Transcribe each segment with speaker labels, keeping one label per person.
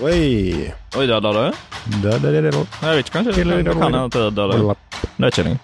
Speaker 1: Oi!
Speaker 2: Oi, der, der, der.
Speaker 1: Da, da, da, da.
Speaker 2: Jeg vet ikke, kanskje. Kan- kan der, der. Det er ikke lenge.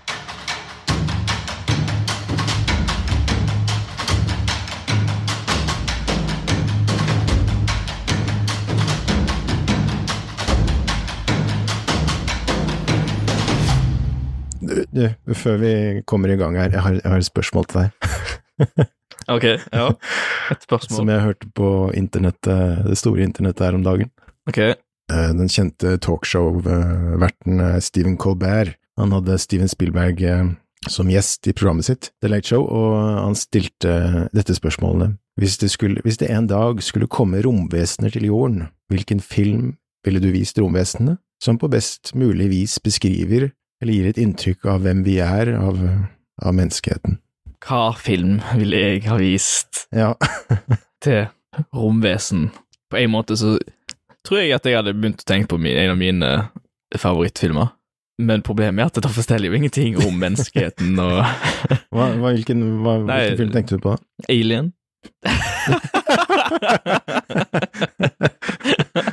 Speaker 1: Du, før vi kommer i gang her, jeg har, jeg har et spørsmål til deg.
Speaker 2: Ok, ja. Et spørsmål.
Speaker 1: Som jeg hørte på internettet, det store internettet her om dagen.
Speaker 2: Ok.
Speaker 1: Eh, Den kjente talkshow-verten eh, Stephen Colbert, han hadde Steven Spielberg eh, som gjest i programmet sitt, The Late Show, og han stilte dette spørsmålet. Hvis det, skulle, hvis det en dag skulle komme romvesener til jorden, hvilken film ville du vist romvesenene, som på best mulig vis beskriver eller gir et inntrykk av hvem vi er, av, av menneskeheten?
Speaker 2: Hva film ville jeg ha vist
Speaker 1: Ja,
Speaker 2: til romvesen? På en måte så tror jeg at jeg hadde begynt å tenke på min, en av mine favorittfilmer. Men problemet er at det forteller jo ingenting om menneskeheten og
Speaker 1: hva, hva, hvilken, hva,
Speaker 2: Nei,
Speaker 1: hvilken film tenkte du på?
Speaker 2: Alien.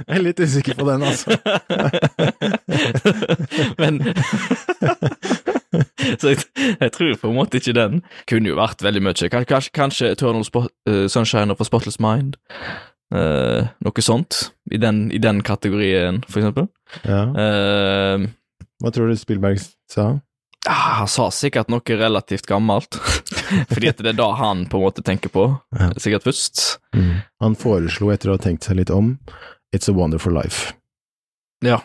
Speaker 1: Jeg er litt usikker på den, altså.
Speaker 2: Men Så jeg, jeg tror på en måte ikke den. Kunne jo vært veldig mye. Kanskje, kanskje Eternal Spot, uh, Sunshine of a Spotless Mind. Uh, noe sånt. I den, I den kategorien, for eksempel.
Speaker 1: Ja.
Speaker 2: Uh,
Speaker 1: Hva tror du Spielberg sa?
Speaker 2: ah, han sa sikkert noe relativt gammelt. Fordi det er da han på en måte tenker på,
Speaker 1: Ja.
Speaker 2: sikkert først.
Speaker 1: Han foreslo, etter å ha tenkt seg litt om, It's a Wonderful Life.
Speaker 2: Ja.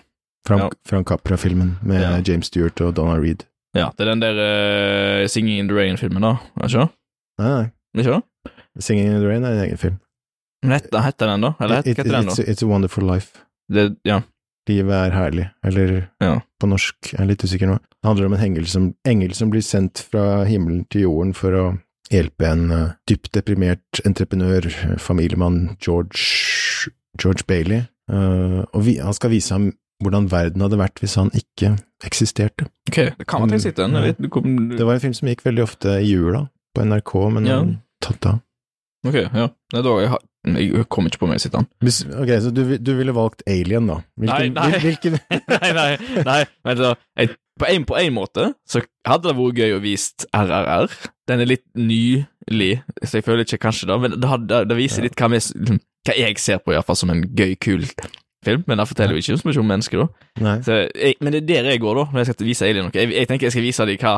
Speaker 1: Frank,
Speaker 2: Ja.
Speaker 1: Frank Capra-filmen med
Speaker 2: Ja.
Speaker 1: James Stewart og Donna Reed.
Speaker 2: Ja, det er den der uh, Singing in the Rain-filmen, da. Er det ikke det?
Speaker 1: Nei, nei.
Speaker 2: Ikke?
Speaker 1: Singing in the Rain er en egen film.
Speaker 2: Men heter, den, da? Eller heter den, da?
Speaker 1: it's a Wonderful Life.
Speaker 2: Det, ja.
Speaker 1: Livet er herlig, eller
Speaker 2: Ja.
Speaker 1: på norsk, jeg er litt usikker nå. Det handler om en engel som, engel som blir sendt fra himmelen til jorden for å hjelpe en uh, dypt deprimert entreprenør, eh, familiemann George, George Bailey. uh, og vi, han skal vise ham hvordan verden hadde vært hvis han ikke eksisterte.
Speaker 2: Ok, det kan man tenke den. Jeg vet, du kom,
Speaker 1: Det var en film som gikk veldig ofte i jula på NRK, men
Speaker 2: Ja.
Speaker 1: tatt av.
Speaker 2: Ok, ja. Det er da jeg har Jeg kommer ikke på meg, å sitte
Speaker 1: an ok, så du, du ville valgt Alien, da? Hvilken,
Speaker 2: Nei, nei.
Speaker 1: Hvilken,
Speaker 2: nei, nei, nei. vent da, jeg, på, en, på en måte så hadde det vært gøy å vise RRR. Den er litt nylig, så jeg føler ikke kanskje det, men det, hadde, det viser litt hva, vi, hva jeg ser på, iallfall som en gøy, kul film. Men det forteller jo ikke så mye om mennesker, da.
Speaker 1: nei.
Speaker 2: Så jeg, men det er der jeg går, da, når jeg skal vise Alien noe. Jeg, jeg tenker jeg skal vise dem hva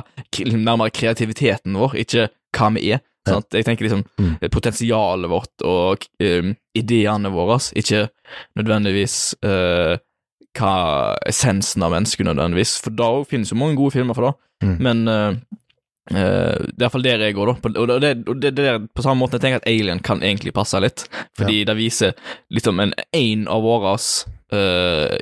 Speaker 2: nærmere kreativiteten vår, ikke hva vi er.
Speaker 1: Ja.
Speaker 2: Sant? Jeg tenker liksom
Speaker 1: Mm.
Speaker 2: potensialet vårt og um, ideene våre, ikke nødvendigvis uh, hva essensen av mennesket nødvendigvis, for da finnes jo mange gode filmer for det,
Speaker 1: Mm.
Speaker 2: men uh, uh, det er iallfall der jeg går, da. På, og det, og det, det er på samme måte jeg tenker at Alien kan egentlig passe litt, fordi det viser liksom en, en av våre uh,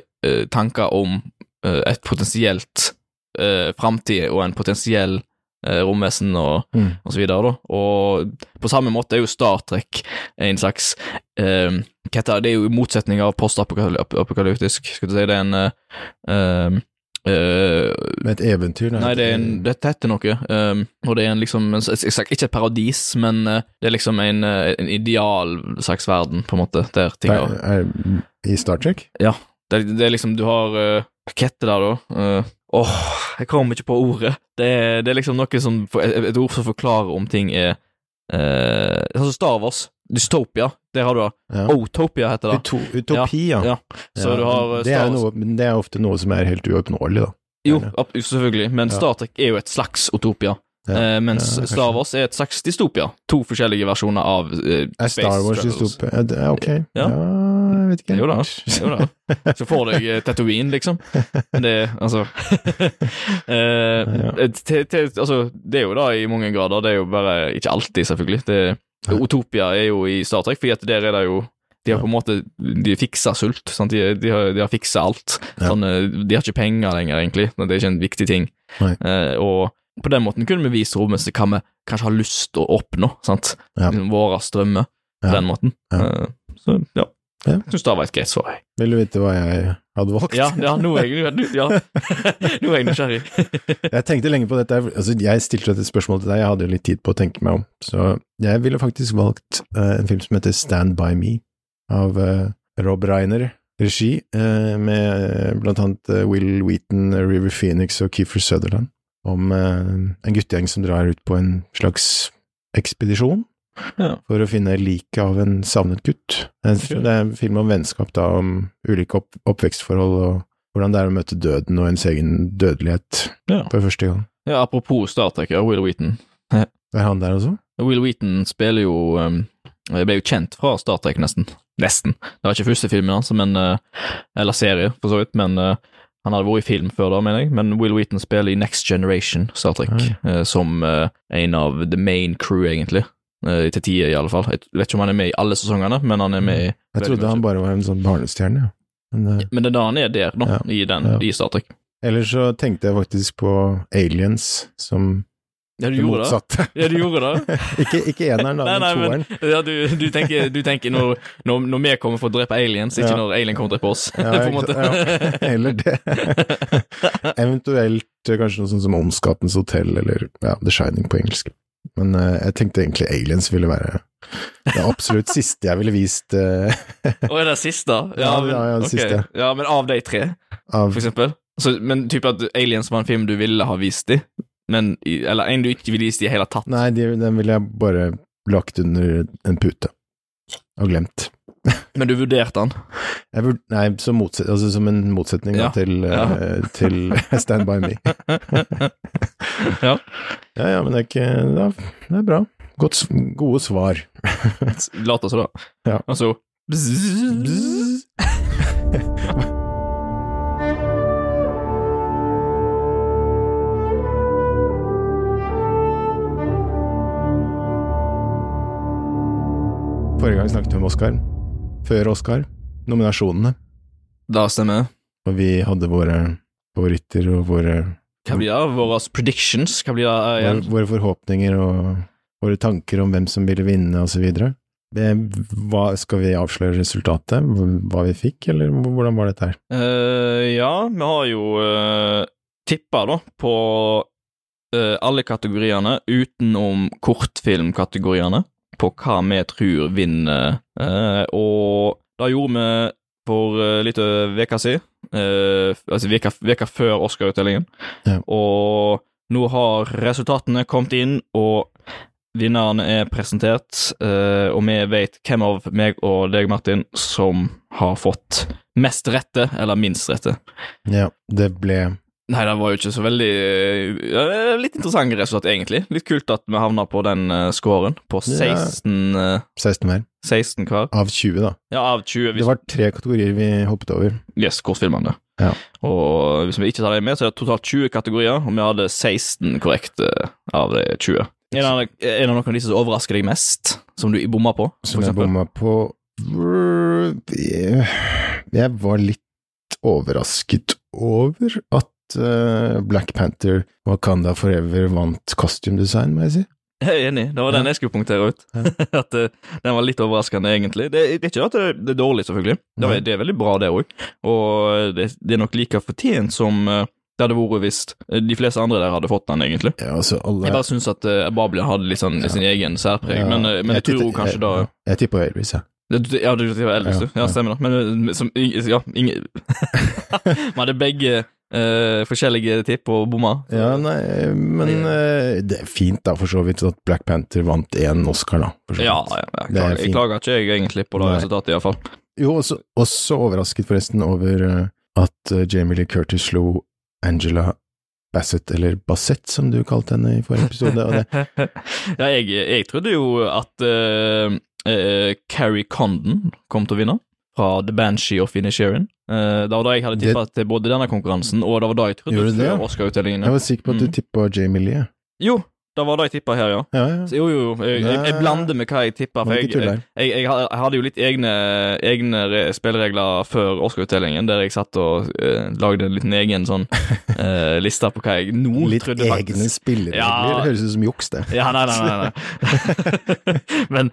Speaker 2: tanker om uh, et potensielt uh, framtid og en potensiell romvesen og,
Speaker 1: Mm.
Speaker 2: og så videre, da. Og på samme måte er jo Star Trek en slags uh, det, er jo i motsetning av postapokalyptisk, skal du si. Det er en um, uh,
Speaker 1: Med et eventyr?
Speaker 2: Nei, det er en, det heter noe, um, og det er en liksom en, Ikke et paradis, men uh, det er liksom en, en ideal slags verden, på en måte, der ting
Speaker 1: er, er, I Star Trek?
Speaker 2: Ja, det, det er liksom Du har uh, Hva heter det, da? Uh, Åh, jeg kommer ikke på ordet. Det er, det er liksom noe som Et, ord som forklarer om ting er eh, Sånn som Star Wars. Dystopia, der har du det.
Speaker 1: Ja.
Speaker 2: Otopia heter det.
Speaker 1: Uto, utopi, ja.
Speaker 2: Ja, Så
Speaker 1: Ja,
Speaker 2: du har uh,
Speaker 1: det, er noe, det er ofte noe som er helt uoppnåelig, da.
Speaker 2: Jo, selvfølgelig, men. Star Trek er jo et slags utopia.
Speaker 1: Ja.
Speaker 2: Eh, mens
Speaker 1: Ja.
Speaker 2: Star Wars er et slags dystopia. To forskjellige versjoner av uh,
Speaker 1: Er Star Wars dystopia? Ja, ok.
Speaker 2: Ja.
Speaker 1: jeg vet ikke.
Speaker 2: Jo da, jo da. Så får deg eh, Tatooine, liksom. Men det Altså eh, til, til, Altså, det er jo da i mange grader. Det er jo bare Ikke alltid, selvfølgelig. Det, Utopia er jo i Star Trek, fordi at der er det jo de har på en måte De fiksa sult. Sant? De, de, har, de har fiksa alt. Sånn, eh, de har ikke penger lenger, egentlig. Det er ikke en viktig ting. Eh, og på den måten kunne vi vise rommet hva vi kanskje har lyst til å oppnå. sant?
Speaker 1: Ja.
Speaker 2: Liksom Våre drømmer, på
Speaker 1: Ja.
Speaker 2: den måten.
Speaker 1: Ja.
Speaker 2: Eh, så ja.
Speaker 1: Ja.
Speaker 2: Jeg syns det var et greit svar.
Speaker 1: Vil du vite hva jeg hadde valgt?
Speaker 2: Ja, ja, nå er jeg, ja. nå er jeg nysgjerrig.
Speaker 1: Jeg tenkte lenge på dette. altså Jeg stilte dette spørsmålet til deg, jeg hadde jo litt tid på å tenke meg om. Så jeg ville faktisk valgt uh, en film som heter Stand By Me, av uh, Rob Reiner. regi, uh, med blant annet Will Wheaton, River Phoenix og Keefer Sutherland, om eh, en guttegjeng som drar ut på en slags ekspedisjon
Speaker 2: Ja.
Speaker 1: for å finne liket av en savnet gutt. Det er en film om vennskap, da, om ulike opp, oppvekstforhold og hvordan det er å møte døden og ens egen dødelighet
Speaker 2: Ja.
Speaker 1: for første gang.
Speaker 2: ja, apropos Star Trek, Will Wheaton.
Speaker 1: Er han der også?
Speaker 2: Will Wheaton spiller jo um, ble jo kjent fra Star Trek, nesten. Nesten. Det var ikke første filmen hans, men, uh, eller serie, for så vidt, men uh, han hadde vært i film før da, mener jeg. Men Will Wheaton spiller i Next Generation Star Trek,
Speaker 1: Oi.
Speaker 2: uh, som uh, en av the main crew, egentlig. Uh, til tider, i alle fall. Jeg vet ikke om han er med i alle sesongene, men han er med i
Speaker 1: Jeg trodde han bare var en sånn barnestjerne, ja. Men, eh,
Speaker 2: Men det er da han er der, nå,
Speaker 1: Ja.
Speaker 2: i, den,
Speaker 1: Ja.
Speaker 2: i Star Trek.
Speaker 1: ellers så tenkte jeg faktisk på Aliens som
Speaker 2: Ja, du
Speaker 1: det
Speaker 2: gjorde det? Ja, du gjorde det?
Speaker 1: ikke, ikke eneren, da,
Speaker 2: Nei, nei,
Speaker 1: men toeren.
Speaker 2: ja, du, du tenker, du tenker når, når, når vi kommer for å drepe aliens, ikke
Speaker 1: Ja.
Speaker 2: når alien kommer og å drepe oss.
Speaker 1: Ja,
Speaker 2: på en måte.
Speaker 1: Ja, eller det. Eventuelt eh, kanskje noe sånt som Ondskapens hotell, eller ja, The Shining på engelsk. Men uh, jeg tenkte egentlig Aliens ville være det absolutt siste jeg ville vist uh...
Speaker 2: Og er det siste?
Speaker 1: Ja,
Speaker 2: men,
Speaker 1: ja, ja, det
Speaker 2: okay.
Speaker 1: siste.
Speaker 2: Ja, men av de tre,
Speaker 1: av
Speaker 2: for eksempel? Så, men type at Aliens var en film du ville ha vist i, men, eller en du ikke ville vist i det hele tatt?
Speaker 1: Nei, de, den ville jeg bare lagt under en pute. Og glemt.
Speaker 2: Men du vurderte den?
Speaker 1: Jeg vurd, nei, som, motset, altså som en motsetning da, til,
Speaker 2: ja.
Speaker 1: eh, til Stand By Me.
Speaker 2: ja.
Speaker 1: Ja, ja, men det er ikke ja, Det er bra. Godt, gode svar.
Speaker 2: Lat oss da.
Speaker 1: Ja.
Speaker 2: Altså
Speaker 1: Forrige gang snakket vi om Oscar. Før Oscar. Nominasjonene.
Speaker 2: Da stemmer.
Speaker 1: Og vi hadde våre favoritter og våre,
Speaker 2: Hva blir det? Våre predictions? Hva blir det igjen?
Speaker 1: våre forhåpninger og våre tanker om hvem som ville vinne, og så videre. Det- Hva, skal vi avsløre resultatet? Hva vi fikk, eller hvordan var dette her?
Speaker 2: Uh, ja, vi har jo uh, tippa, da, på uh, alle kategoriene utenom kortfilmkategoriene, på hva vi tror vinner. Eh, og det gjorde vi for uh, litt uke veka si, eh, altså veka, veka før Oscar-utdelingen.
Speaker 1: Ja.
Speaker 2: Og nå har resultatene kommet inn, og vinnerne er presentert, eh, og vi vet hvem av meg og deg, Martin, som har fått mest rette, eller minst rette.
Speaker 1: Ja, det ble
Speaker 2: Nei, det var jo ikke så veldig eh, Litt interessant resultat, egentlig. Litt kult at vi havna på den uh, scoren, på 16, eh,
Speaker 1: 16 hver.
Speaker 2: 16 hver.
Speaker 1: Av 20, da.
Speaker 2: Ja, av 20
Speaker 1: Det var tre kategorier vi hoppet over.
Speaker 2: Yes, kortfilmene.
Speaker 1: Ja.
Speaker 2: Og hvis vi ikke tar dem med, så er det totalt 20 kategorier, og vi hadde 16 korrekte av de 20. Er det, er det noen av disse som overrasker deg mest, som du bomma på?
Speaker 1: Som jeg bomma på Jeg var litt overrasket over at eh, Black Panther Wakanda Forever vant costume design, må jeg si.
Speaker 2: Jeg er enig, det var den jeg skulle punktere ut. at eh, Den var litt overraskende, egentlig. Det, det er ikke at det, det er dårlig, selvfølgelig. Det,
Speaker 1: Nei.
Speaker 2: det er veldig bra, det òg. Og det, det er nok like fortjent som eh, det hadde vært hvis eh, de fleste andre der hadde fått den, egentlig.
Speaker 1: Ja, altså alle
Speaker 2: Jeg bare syns at uh, Babylon hadde litt sånn sin egen særpreg,
Speaker 1: Ja,
Speaker 2: men, eh, men jeg, tror
Speaker 1: titter-
Speaker 2: kanskje da
Speaker 1: Jeg, jeg tipper Elvis,
Speaker 2: ja. Ja, du tipper Elvis,
Speaker 1: Ja,
Speaker 2: du. Ja,
Speaker 1: ja.
Speaker 2: stemmer det. Men eh, som Ja, ingen Vi hadde begge eh, forskjellige tipp og bomma.
Speaker 1: Ja, nei, men uh, det er fint da, for så vidt, at Black Panther vant én Oscar, da.
Speaker 2: ja, ja, jeg,
Speaker 1: Det er
Speaker 2: Jeg, klager ikke, jeg, egentlig, på det
Speaker 1: Nei.
Speaker 2: resultatet, iallfall.
Speaker 1: Jo, også, også overrasket forresten over eh, at Jamie Lee Curtis slo Angela Bassett, eller Bassett som du kalte henne i forrige episode.
Speaker 2: Ja, jeg, jeg trodde jo at uh, Carrie Condon kom til å vinne, fra The Banshee of Inisherin. Uh, det var da jeg hadde tippa til både denne konkurransen, og det var da jeg trodde før? Oscar-utdelingene.
Speaker 1: jeg var sikker på at du
Speaker 2: Mm.
Speaker 1: tippa Jamie Lee.
Speaker 2: Jo, det var det jeg tippa her, ja.
Speaker 1: Ja, ja.
Speaker 2: Så, jo, jo. Jeg, jeg, jeg blander med hva jeg tippa. For jeg, jeg, hadde jo litt egne, egne re- spilleregler før Oscar-utdelingen, der jeg satt og uh, lagde en liten egen sånn uh, liste på hva jeg nå
Speaker 1: Litt
Speaker 2: trodde
Speaker 1: egne
Speaker 2: faktisk
Speaker 1: spilleregler.
Speaker 2: Ja.
Speaker 1: Det høres ut som juks, det.
Speaker 2: Ja, nei, nei, nei. nei. men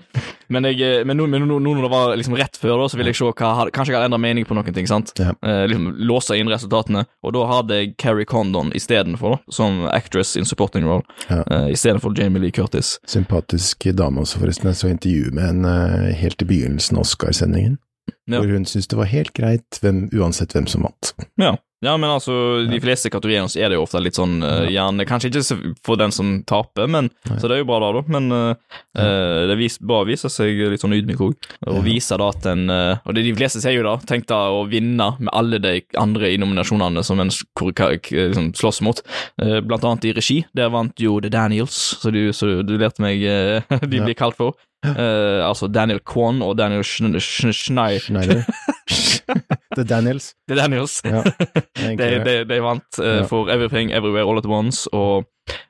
Speaker 2: men, eh, men nå, nå, nå når det var liksom rett før, da, så ville jeg se hva Kanskje jeg hadde endra mening på noen ting. sant?
Speaker 1: Ja.
Speaker 2: Uh, liksom Låse inn resultatene. Og da hadde jeg Carrie Condon istedenfor, som actress in supporting role.
Speaker 1: Ja.
Speaker 2: Istedenfor Jamie Lee Curtis.
Speaker 1: Sympatisk dame også, forresten. Jeg så intervju med henne eh, helt i begynnelsen av Oscarsendingen.
Speaker 2: Ja.
Speaker 1: Hvor hun syntes det var helt greit hvem, uansett hvem som vant.
Speaker 2: Ja. Ja, men altså, de fleste kategoriene så er det jo ofte litt sånn uh, gjerne Kanskje ikke for den som taper, men
Speaker 1: Nei.
Speaker 2: Så det er jo bra da, da. Men uh, uh, det er bra å vise seg litt sånn ydmyk òg. Og
Speaker 1: Ja.
Speaker 2: vise da at en uh, Og det de fleste sier jo da, tenk da å vinne med alle de andre i nominasjonene som en liksom slåss mot. Blant annet i regi. Der vant jo The Daniels, så du, så du lærte meg de
Speaker 1: Ja.
Speaker 2: blir kalt for. Altså Daniel Kwan og Daniel Schn Schn Schneider.
Speaker 1: Schneider. The Daniels.
Speaker 2: The Daniels.
Speaker 1: Ja,
Speaker 2: De, de, de vant
Speaker 1: uh,
Speaker 2: for Everything Everywhere All At Once, og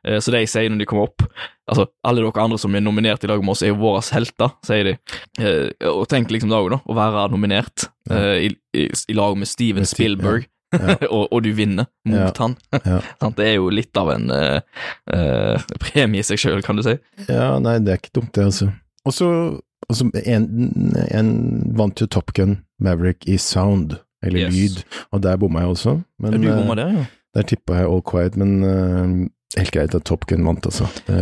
Speaker 2: uh, så de sier når de kommer opp Altså, alle dere andre som er nominert i dag med oss, er jo våre helter, sier de. Uh, og tenk liksom da òg, da, å være nominert i, i, i lag med Steven
Speaker 1: Med
Speaker 2: Spielberg,
Speaker 1: Ja.
Speaker 2: og, og du vinner mot
Speaker 1: Ja.
Speaker 2: han.
Speaker 1: Ja.
Speaker 2: Sant? det er jo litt av en uh, uh, premie i seg sjøl, kan du si.
Speaker 1: ja, nei, det er ikke dumt, det, altså. Og så og så en, en vant jo Top Gun Maverick i sound, eller
Speaker 2: Yes.
Speaker 1: lyd, og der bomma jeg også. Men
Speaker 2: du
Speaker 1: eh,
Speaker 2: bomma der, ja.
Speaker 1: der tippa jeg All Quiet, men uh, helt greit at Top Gun vant, altså. Det,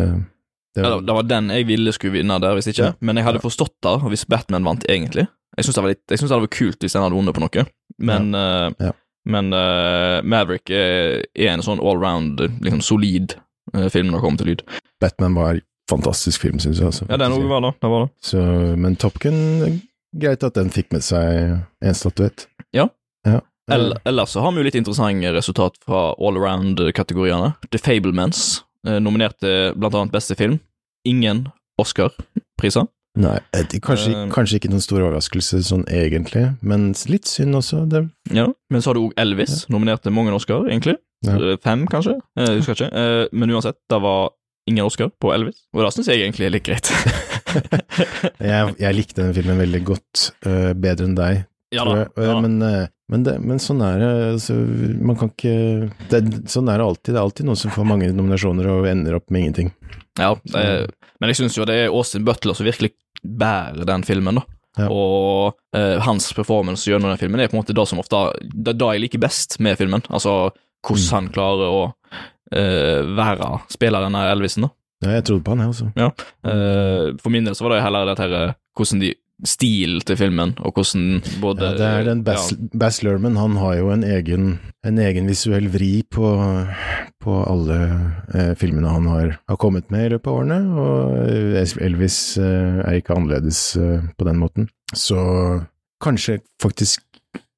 Speaker 1: det,
Speaker 2: ja. Det var den jeg ville skulle vinne der, hvis ikke.
Speaker 1: Ja.
Speaker 2: Men jeg hadde forstått det hvis Batman vant, egentlig. Jeg syns det, litt- jeg synes det hadde vært kult hvis den hadde vunnet på noe, men ja.
Speaker 1: Ja.
Speaker 2: Men uh, Maverick er, er en sånn allround, liksom solid eh, film når det kommer til lyd.
Speaker 1: Batman var fantastisk film, syns jeg. Altså,
Speaker 2: Ja, den òg var det. det, var det.
Speaker 1: Så, men Top Gun, greit at den fikk med seg en statuett.
Speaker 2: Ja.
Speaker 1: ja.
Speaker 2: Eller, Ellers så har vi jo litt interessante resultat fra all around-kategoriene. The Fablemans eh, nominerte blant annet beste film. Ingen Oscar-priser.
Speaker 1: Nei, kanskje,
Speaker 2: uh,
Speaker 1: kanskje ikke noen stor overraskelse sånn egentlig, men litt synd også. Det,
Speaker 2: Ja. Men så har du òg Elvis, nominerte mange Oscar, egentlig.
Speaker 1: Ja.
Speaker 2: Eh, Fem, kanskje? Eh, Jeg husker ikke. Eh, Men uansett, det var ingen Oscar på Elvis, og det syns jeg egentlig er litt greit.
Speaker 1: jeg, jeg likte den filmen veldig godt, uh, bedre enn deg,
Speaker 2: ja da. Ja.
Speaker 1: Men, øh, men, det, men sånn er det. Altså, man kan ikke det, Sånn er det alltid. Det er alltid noen som får mange nominasjoner og ender opp med ingenting.
Speaker 2: Ja, det, men jeg syns jo det er Austin Butler som virkelig bærer den filmen, da.
Speaker 1: Ja.
Speaker 2: Og eh, hans performance gjennom den filmen er på en måte det som ofte Det er det jeg liker best med filmen. Altså hvordan
Speaker 1: Mm.
Speaker 2: han klarer å eh, være spilleren av Elvisen, da.
Speaker 1: Ja, jeg trodde på han, jeg også.
Speaker 2: Eh, for min del så var det heller dette her, hvordan de stil til filmen, og hvordan både
Speaker 1: Ja, det er den Bass, Bas Lerman, han har jo en egen, en egen visuell vri på, på alle eh, filmene han har, har kommet med i løpet av årene, og eh, Elvis eh, er ikke annerledes eh, på den måten. Så kanskje faktisk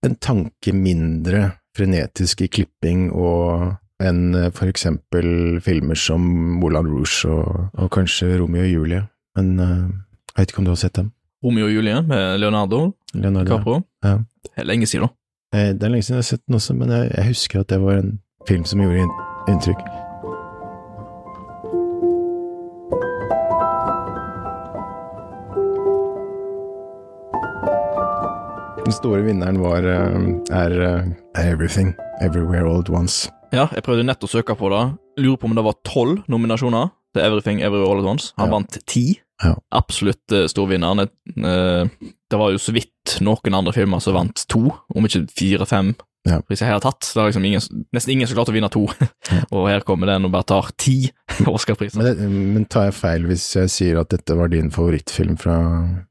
Speaker 1: en tanke mindre frenetisk i klipping og enn eh, for eksempel filmer som Moulin Rouge og, og kanskje Romeo og Julie, men eh, jeg vet ikke om du har sett dem?
Speaker 2: Romeo og Julie med Leonardo
Speaker 1: Leonardo?
Speaker 2: Capro.
Speaker 1: Ja.
Speaker 2: Det er lenge siden, da.
Speaker 1: Eh, Det er lenge siden jeg har sett den også, men jeg, jeg husker at det var en film som gjorde inn- inntrykk. Den store vinneren var er, er Everything, Everywhere All At Once.
Speaker 2: Ja, jeg prøvde nett å søke på det. Lurer på om det var tolv nominasjoner til Everything Every All At Once. Han
Speaker 1: Ja.
Speaker 2: vant ti.
Speaker 1: Ja.
Speaker 2: Absolutt uh, storvinneren. Eh, det var jo så vidt noen andre filmer som vant to, om ikke fire-fem.
Speaker 1: Ja.
Speaker 2: Hvis jeg har tatt, det er liksom ingen, nesten ingen som klarte å vinne to. og her kommer den og bare tar ti Oscar-priser.
Speaker 1: Men, det, men tar jeg feil hvis jeg sier at dette var din favorittfilm fra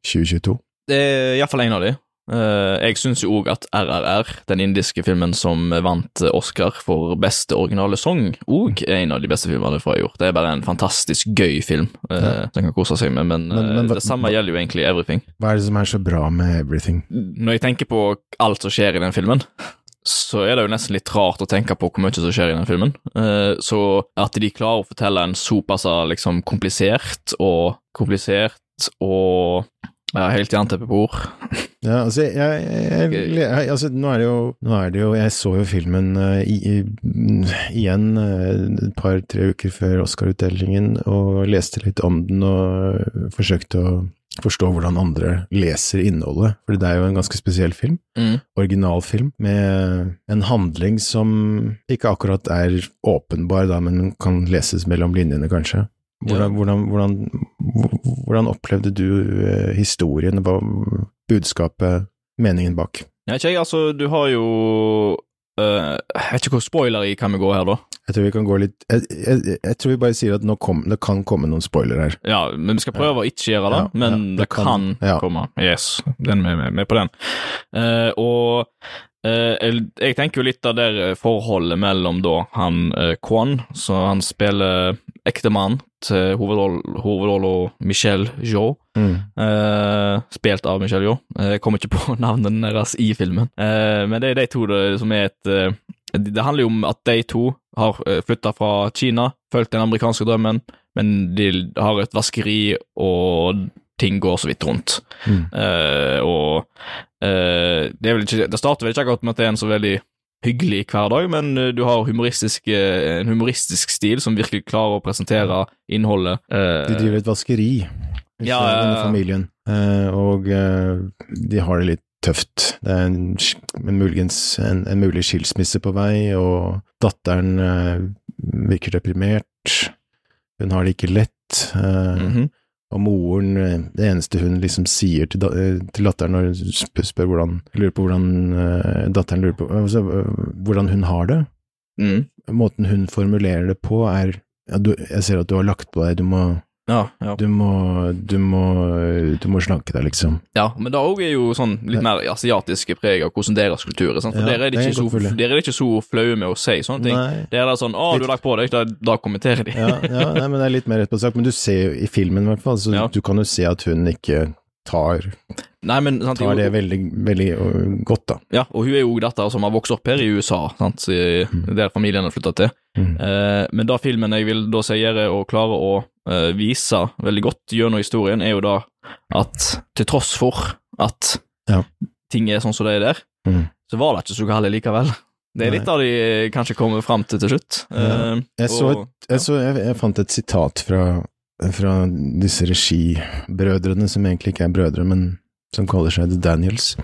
Speaker 1: 2022?
Speaker 2: Det er iallfall en av de. Eh, jeg syns jo òg at RRR, den indiske filmen som vant Oscar for beste originale sang, òg er en av de beste filmene fra i år. Det er bare en fantastisk gøy film uh,
Speaker 1: Ja.
Speaker 2: som kan kose seg med, men,
Speaker 1: Men- men
Speaker 2: eh, det samme gjelder jo egentlig Everything.
Speaker 1: Hva er det som er så bra med Everything?
Speaker 2: Når jeg tenker på alt som skjer i den filmen, så er det jo nesten litt rart å tenke på hvor mye som skjer i den filmen. Eh, så at de klarer å fortelle en såpass liksom komplisert og komplisert og ja, helt jernteppebord.
Speaker 1: Ja, altså, jeg, jeg, jeg, altså nå, er det jo, nå er det jo Jeg så jo filmen uh, i, igjen uh, et par-tre uker før Oscar-utdelingen og leste litt om den og forsøkte å forstå hvordan andre leser innholdet, for det er jo en ganske spesiell film.
Speaker 2: Mm.
Speaker 1: Originalfilm med en handling som ikke akkurat er åpenbar, da, men kan leses mellom linjene, kanskje. Hvordan, hvordan, hvordan, hvordan opplevde du eh, historien, hva budskapet, meningen bak?
Speaker 2: Ja, ikke jeg, altså, du har jo eh, Jeg vet ikke hvor spoiler i kan vi gå her, da.
Speaker 1: Jeg tror vi kan gå litt Jeg, jeg, jeg tror vi bare sier at nå kom, det kan komme noen spoiler her.
Speaker 2: Ja, men vi skal prøve å ikke gjøre det,
Speaker 1: Ja,
Speaker 2: men
Speaker 1: ja,
Speaker 2: det,
Speaker 1: det
Speaker 2: kan,
Speaker 1: kan- ja.
Speaker 2: komme. Yes, den er med, med på den. Uh, og jeg, jeg tenker jo litt av det forholdet mellom da han uh, Kwon, så han spiller ektemann til hovedroll- hovedrollen Michelle Jo,
Speaker 1: Mm.
Speaker 2: uh, spilt av Michelle Jo. Eh, Jeg kommer ikke på navnet deres i filmen, uh, men det er de to det, som er et uh, det det handler jo om at de to har flytta fra Kina, fulgt den amerikanske drømmen, men de har et vaskeri, og ting går så vidt rundt.
Speaker 1: Mm.
Speaker 2: Uh, og uh, det, ikke, det starter vel ikke akkurat med at det er en så veldig hyggelig hverdag, men eh, du har en humoristisk stil som virkelig klarer å presentere innholdet. Uh,
Speaker 1: De driver et vaskeri,
Speaker 2: Ja,
Speaker 1: denne familien, og de har det litt tøft. Det er en, en muligens en, en mulig skilsmisse på vei, og datteren virker deprimert. Hun har det ikke lett. Mm
Speaker 2: mhm.
Speaker 1: Og moren, eh, det eneste hun liksom sier til, eh, til datteren når hun spør, hvordan Lurer på hvordan eh, datteren lurer på altså, hvordan hun har det.
Speaker 2: Mm.
Speaker 1: Måten hun formulerer det på, er ja, du, Jeg ser at du har lagt på deg, du må
Speaker 2: Ja, ja.
Speaker 1: Du må, du må, du må slanke deg, liksom.
Speaker 2: ja, men det òg er jo sånn litt mer asiatiske preg av hvordan deres kultur er. Sant? For
Speaker 1: Ja,
Speaker 2: der, er de
Speaker 1: det
Speaker 2: ikke så, der er ikke så flaue med å si sånne ting.
Speaker 1: Nei,
Speaker 2: Det er da sånn 'Å, du har lagt på deg', da, da kommenterer de.
Speaker 1: ja, ja, nei, men det er litt mer rett på sak. Men du ser jo i filmen, i hvert fall, så du kan jo se at hun ikke tar,
Speaker 2: Nei, men sant,
Speaker 1: tar det veldig, veldig øh, godt, da.
Speaker 2: Ja, og hun er jo datter som har vokst opp her i USA, sant, i, der familien har flytta til.
Speaker 1: Mm.
Speaker 2: Eh, men det filmen jeg vil da si gjøre og klare å eh, vise veldig godt gjennom historien, er jo da at til tross for at
Speaker 1: Ja.
Speaker 2: ting er sånn som det er der,
Speaker 1: Mm.
Speaker 2: så var det ikke så galt likevel. Det er litt av de eh, kanskje kommer fram til til slutt.
Speaker 1: Ja.
Speaker 2: Eh,
Speaker 1: Jeg, så et, jeg, så, jeg, jeg fant et sitat fra, fra disse regibrødrene, som egentlig ikke er brødre, men som kaller seg The Daniels.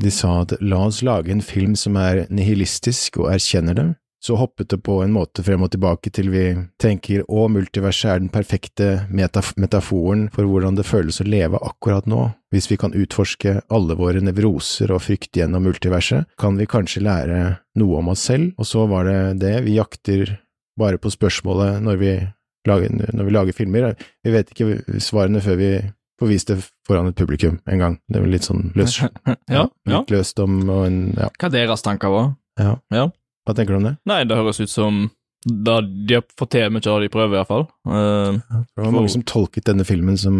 Speaker 1: De sa at la oss lage en film som er nihilistisk og erkjenner det. Så hoppet det på en måte frem og tilbake til vi tenker å, multiverset er den perfekte metaf metaforen for hvordan det føles å leve akkurat nå. Hvis vi kan utforske alle våre nevroser og frykt gjennom multiverset, kan vi kanskje lære noe om oss selv, og så var det det. Vi jakter bare på spørsmålet når vi lager, når vi lager filmer. Vi vet ikke svarene før vi får vist det foran et publikum en gang. Det er vel litt sånn løs,
Speaker 2: ja, ja.
Speaker 1: litt løst om og en ja.
Speaker 2: Hva deres tanker var?
Speaker 1: ja.
Speaker 2: Ja.
Speaker 1: Hva tenker du om det?
Speaker 2: Nei, det høres ut som da de har fått til mye av det de prøver, i hvert fall. Eh,
Speaker 1: Det var mange som tolket denne filmen som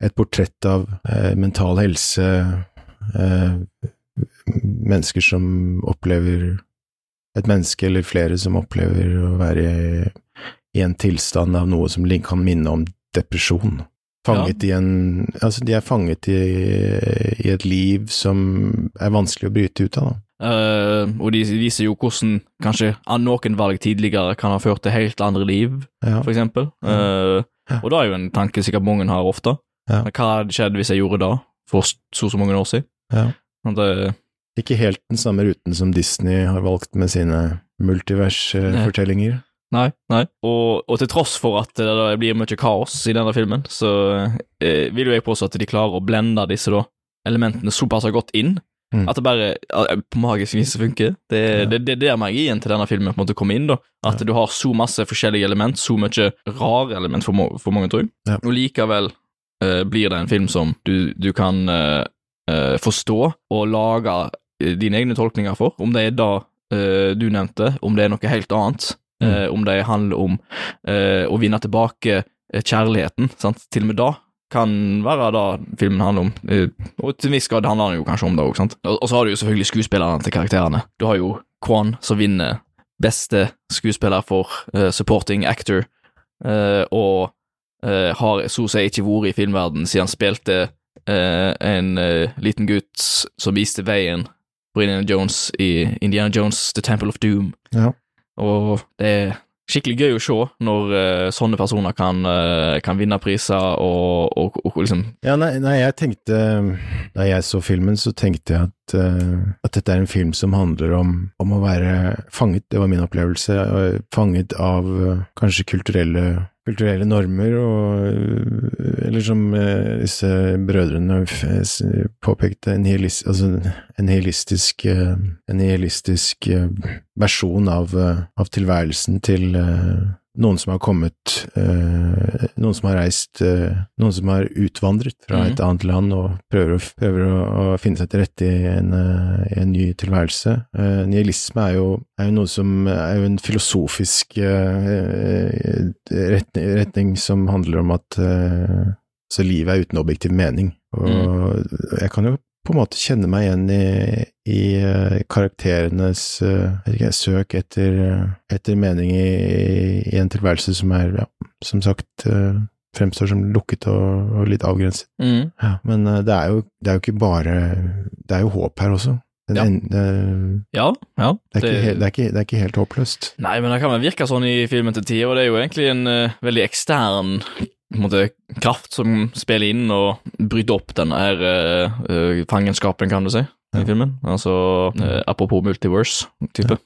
Speaker 1: et portrett av eh, mental helse, eh, mennesker som opplever Et menneske eller flere som opplever å være i, en tilstand av noe som kan minne om depresjon. Fanget i en Altså, de er fanget i, i et liv som er vanskelig å bryte ut av, da.
Speaker 2: Uh, og de viser jo hvordan kanskje noen valg tidligere kan ha ført til helt andre liv,
Speaker 1: Ja.
Speaker 2: for eksempel. Uh,
Speaker 1: Ja.
Speaker 2: Og det er jo en tanke sikkert mange har ofte.
Speaker 1: Ja.
Speaker 2: Hva hadde skjedd hvis jeg gjorde det for så og så mange år siden?
Speaker 1: Ja.
Speaker 2: Sånn det,
Speaker 1: Ikke helt den samme ruten som Disney har valgt med sine multiversfortellinger.
Speaker 2: Nei, nei. Og, og til tross for at det, blir mye kaos i denne filmen, så eh, vil jo jeg påstå at de klarer å blende disse da, elementene såpass godt inn
Speaker 1: Mm.
Speaker 2: at det bare på magisk vis funker. Det,
Speaker 1: Ja.
Speaker 2: det, det er der magien til denne filmen på en måte kommer inn. da At
Speaker 1: Ja.
Speaker 2: du har så masse forskjellige element, så mye rare element for, må, for mange, tror jeg.
Speaker 1: Ja.
Speaker 2: Og likevel eh, blir det en film som du, du kan eh, eh, forstå og lage eh, dine egne tolkninger for. Om det er det eh, du nevnte, om det er noe helt annet.
Speaker 1: Mm.
Speaker 2: eh, om det handler om eh, å vinne tilbake eh, kjærligheten. Sant? Til og med da kan være det filmen handler om. Og til en viss grad handler den jo kanskje om det òg, sant. Og, så har du jo selvfølgelig skuespillerne til karakterene. Du har jo Kwan som vinner beste skuespiller for uh, supporting actor, uh, og uh, har så å si ikke vært i filmverden siden han spilte en liten gutt som viste veien på Indiana Jones i Indiana Jones The Temple of Doom.
Speaker 1: Ja.
Speaker 2: Og det er skikkelig gøy å se når uh, sånne personer kan, uh, kan vinne priser og, og, og liksom
Speaker 1: Ja, nei, nei, jeg tenkte Da jeg så filmen, så tenkte jeg at at, eh, at dette er en film som handler om, om å være fanget, det var min opplevelse, eh, fanget av eh, kanskje kulturelle kulturelle normer, og eller som disse brødrene påpekte, en, nihilis, altså en nihilistisk, en nihilistisk versjon av, av tilværelsen til noen som har kommet, eh, noen som har reist, eh, noen som har utvandret fra
Speaker 2: Mhm.
Speaker 1: et annet land og prøver, å, prøver å, å finne seg til rette i en, eh, en ny tilværelse. Eh, nihilisme er jo, er jo noe som er jo en filosofisk eh, retning, retning som handler om at eh, så livet er uten objektiv mening. Og jeg kan jo på en måte kjenne meg igjen i, i eh, karakterenes eh, ikke, søk etter, eh, etter mening i, i en tilværelse som er, ja, som sagt, fremstår som lukket og, og litt avgrenset.
Speaker 2: Mm.
Speaker 1: Ja, men det er, jo, det er jo ikke bare Det er jo håp her også.
Speaker 2: Ja.
Speaker 1: en- det,
Speaker 2: Ja, ja.
Speaker 1: det, er ikke, helt- er ikke, det er ikke helt håpløst.
Speaker 2: Nei, men det kan vel virke sånn i filmen til tider, og det er jo egentlig en uh, veldig ekstern måte, kraft som spiller inn og bryter opp denne her eh, fangenskapen, kan du si,
Speaker 1: Ja.
Speaker 2: i filmen. Altså, uh, apropos multiverse-type.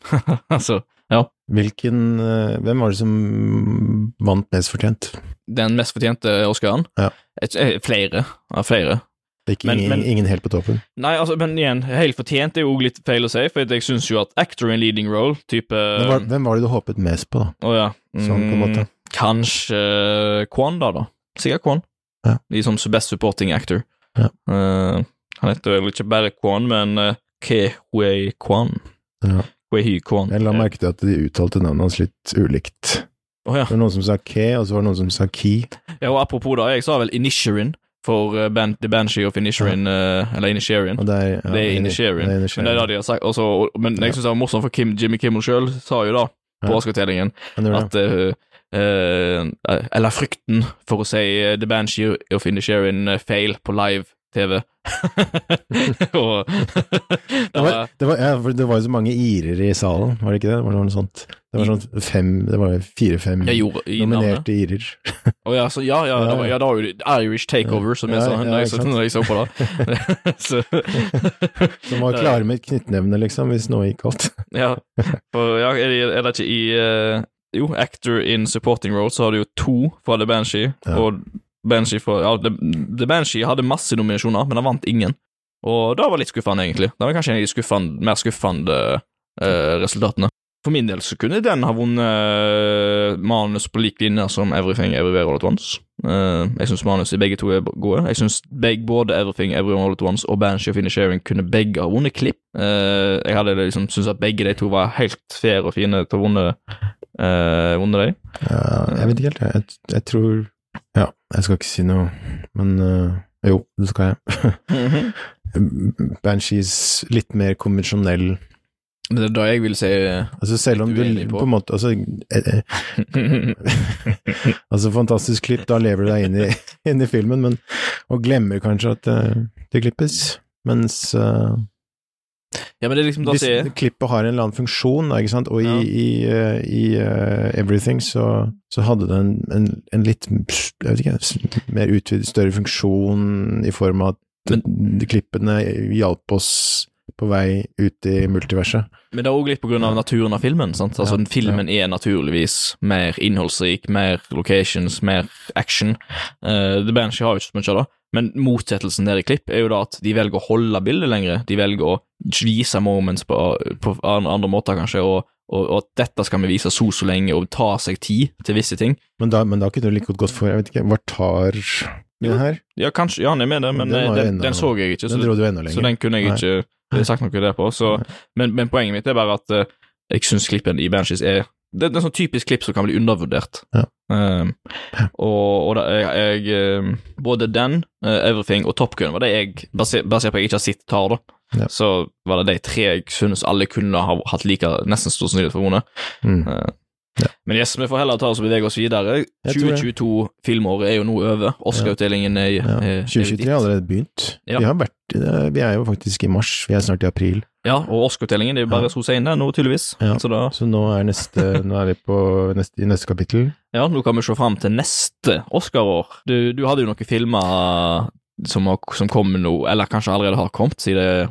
Speaker 2: altså,
Speaker 1: Hvilken uh, Hvem var det som vant mest fortjent?
Speaker 2: den mest fortjente Oscaren.
Speaker 1: Ja.
Speaker 2: Et, flere. Ja, flere.
Speaker 1: Det er ikke
Speaker 2: Men-
Speaker 1: ingen,
Speaker 2: men-
Speaker 1: ingen helt på toppen.
Speaker 2: Nei, altså, men igjen, helt fortjent er jo litt feil å si, for jeg syns jo at actor in leading role, type
Speaker 1: var, hvem var det du håpet mest på, da?
Speaker 2: Å ja.
Speaker 1: Sånn på en måte.
Speaker 2: Kanskje Kwan, da, da. Sikkert Kwan.
Speaker 1: Ja.
Speaker 2: I som best supporting actor.
Speaker 1: Ja.
Speaker 2: Uh, han heter vel ikke bare Kwan, men uh, Ke-Hui Kwan.
Speaker 1: Ja.
Speaker 2: Wei Kwan.
Speaker 1: Jeg la merke til at de uttalte navnet hans litt ulikt.
Speaker 2: Oh, ja.
Speaker 1: Det var noen som sa Ke, og så var det noen som sa Ki.
Speaker 2: ja. Og apropos da, jeg sa vel Inisherin for uh, band, The Banshee of Inisherin, eh, eller Inisherin.
Speaker 1: Det er, ja,
Speaker 2: det er
Speaker 1: Ini-
Speaker 2: Inisherin.
Speaker 1: det er
Speaker 2: Men det er det de har sagt. Også, og- men jeg
Speaker 1: Ja.
Speaker 2: syns det var morsomt, for Kim, Jimmy Kimmel sjøl sa jo da, på
Speaker 1: Ja.
Speaker 2: Oscar-tellingen, at eh, eh, Eller frykten for å si eh, The Banshee of Inisherin eh, feil på live-TV. og
Speaker 1: Det var, det, var, ja, det var jo så mange irer i salen, var det ikke det? Var det noe sånt? Det var sånn fem, det var fire-fem
Speaker 2: Jeg
Speaker 1: nominerte irer.
Speaker 2: oh, ja, så ja, ja,
Speaker 1: Ja,
Speaker 2: det var, ja, da var jo Irish Takeover, som jeg sa når jeg, så, jeg så på det. så,
Speaker 1: Som var klare med et knyttnevne, liksom, hvis noe gikk galt.
Speaker 2: ja, for ja, er, det, er det ikke i Jo, actor in supporting role, så har du jo to fra The Banshee,
Speaker 1: Ja.
Speaker 2: og Banshee for, ja, The, The Banshee hadde masse nominasjoner, men han vant ingen. Og det var litt skuffende, egentlig. Det var kanskje en av de skuffende, mer skuffende eh, resultatene. For min del så kunne den ha vunnet eh, manus på lik linje som Everything Everywhere All At Once. Eh, jeg syns manus i begge to er gode. Jeg syns både Everything Everyone All At Once og Banshee of Sharing kunne begge ha vunnet klipp. Uh, jeg hadde liksom syntes at begge de to var helt fair og fine til å vunne uh, vunne dem.
Speaker 1: Ja, jeg vet ikke helt, jeg. jeg. Jeg tror Ja, jeg skal ikke si noe, men jo, det skal jeg. Banshees litt mer konvensjonell
Speaker 2: det er da jeg vil si
Speaker 1: Altså selv om du
Speaker 2: du på.
Speaker 1: på en måte Altså, eh, eh, altså fantastisk klipp, da lever du deg inn i, inn i filmen, men og glemmer kanskje at eh, det klippes. Mens uh,
Speaker 2: Ja, men det er liksom da
Speaker 1: hvis
Speaker 2: jeg...
Speaker 1: klippet har en eller annen funksjon, da, ikke sant, og i,
Speaker 2: Ja.
Speaker 1: i, eh, i uh, Everything så, så hadde det en, en, en litt ikke, mer utvidet, større funksjon i form av at men... klippene hjalp oss på vei ut i multiverset.
Speaker 2: Men det er òg litt på grunn av naturen av filmen. sant? Altså,
Speaker 1: Ja,
Speaker 2: den Filmen er naturligvis mer innholdsrik, mer locations, mer action. Uh, The Banshee har jo ikke så mye av det, men motsettelsen der i klipp er jo da at de velger å holde bildet lenger. De velger å vise moments på, på andre, måter, kanskje, og, og, og at dette skal vi vise så så lenge, og ta seg tid til visse ting.
Speaker 1: Men da, men da kunne du like godt gått for, jeg vet ikke, hva tar den her?
Speaker 2: Ja, kanskje, ja, han er med det, men
Speaker 1: Den
Speaker 2: eh, den, den så jeg ikke.
Speaker 1: Den
Speaker 2: så
Speaker 1: enda
Speaker 2: Så den kunne jeg
Speaker 1: Nei.
Speaker 2: Ikke har sagt noe der på. Så, men, men poenget mitt er bare at uh, jeg syns klippen i Banshees er det, er en sånn typisk klipp som kan bli undervurdert.
Speaker 1: Ja.
Speaker 2: Um, og og da, jeg, jeg um, Både den, uh, Everything og Top Gun var det jeg, basert, basert på at jeg ikke har sett tar, da,
Speaker 1: Ja.
Speaker 2: så var det de tre jeg synes alle kunne ha hatt like nesten stor sannsynlighet for å vinne.
Speaker 1: Mm.
Speaker 2: Eh,
Speaker 1: Ja.
Speaker 2: Men yes, vi får heller ta oss og bevege oss videre.
Speaker 1: Jeg tror det.
Speaker 2: 2022-filmåret er jo nå over. Oscar-utdelingen er,
Speaker 1: Ja.
Speaker 2: er
Speaker 1: 2023 har allerede begynt.
Speaker 2: Ja.
Speaker 1: Vi, har vært, eh, vi er jo faktisk i mars, vi er snart i april.
Speaker 2: Ja, og Oscar-utdelingen er jo bare
Speaker 1: Ja.
Speaker 2: så sen nå, tydeligvis.
Speaker 1: Ja.
Speaker 2: Så da
Speaker 1: Så nå er, neste, nå er vi på neste, i neste kapittel.
Speaker 2: Ja, nå kan vi se fram til neste Oscar-år. Du, du hadde jo noen filmer som, har, som kom nå, eller kanskje allerede har kommet, siden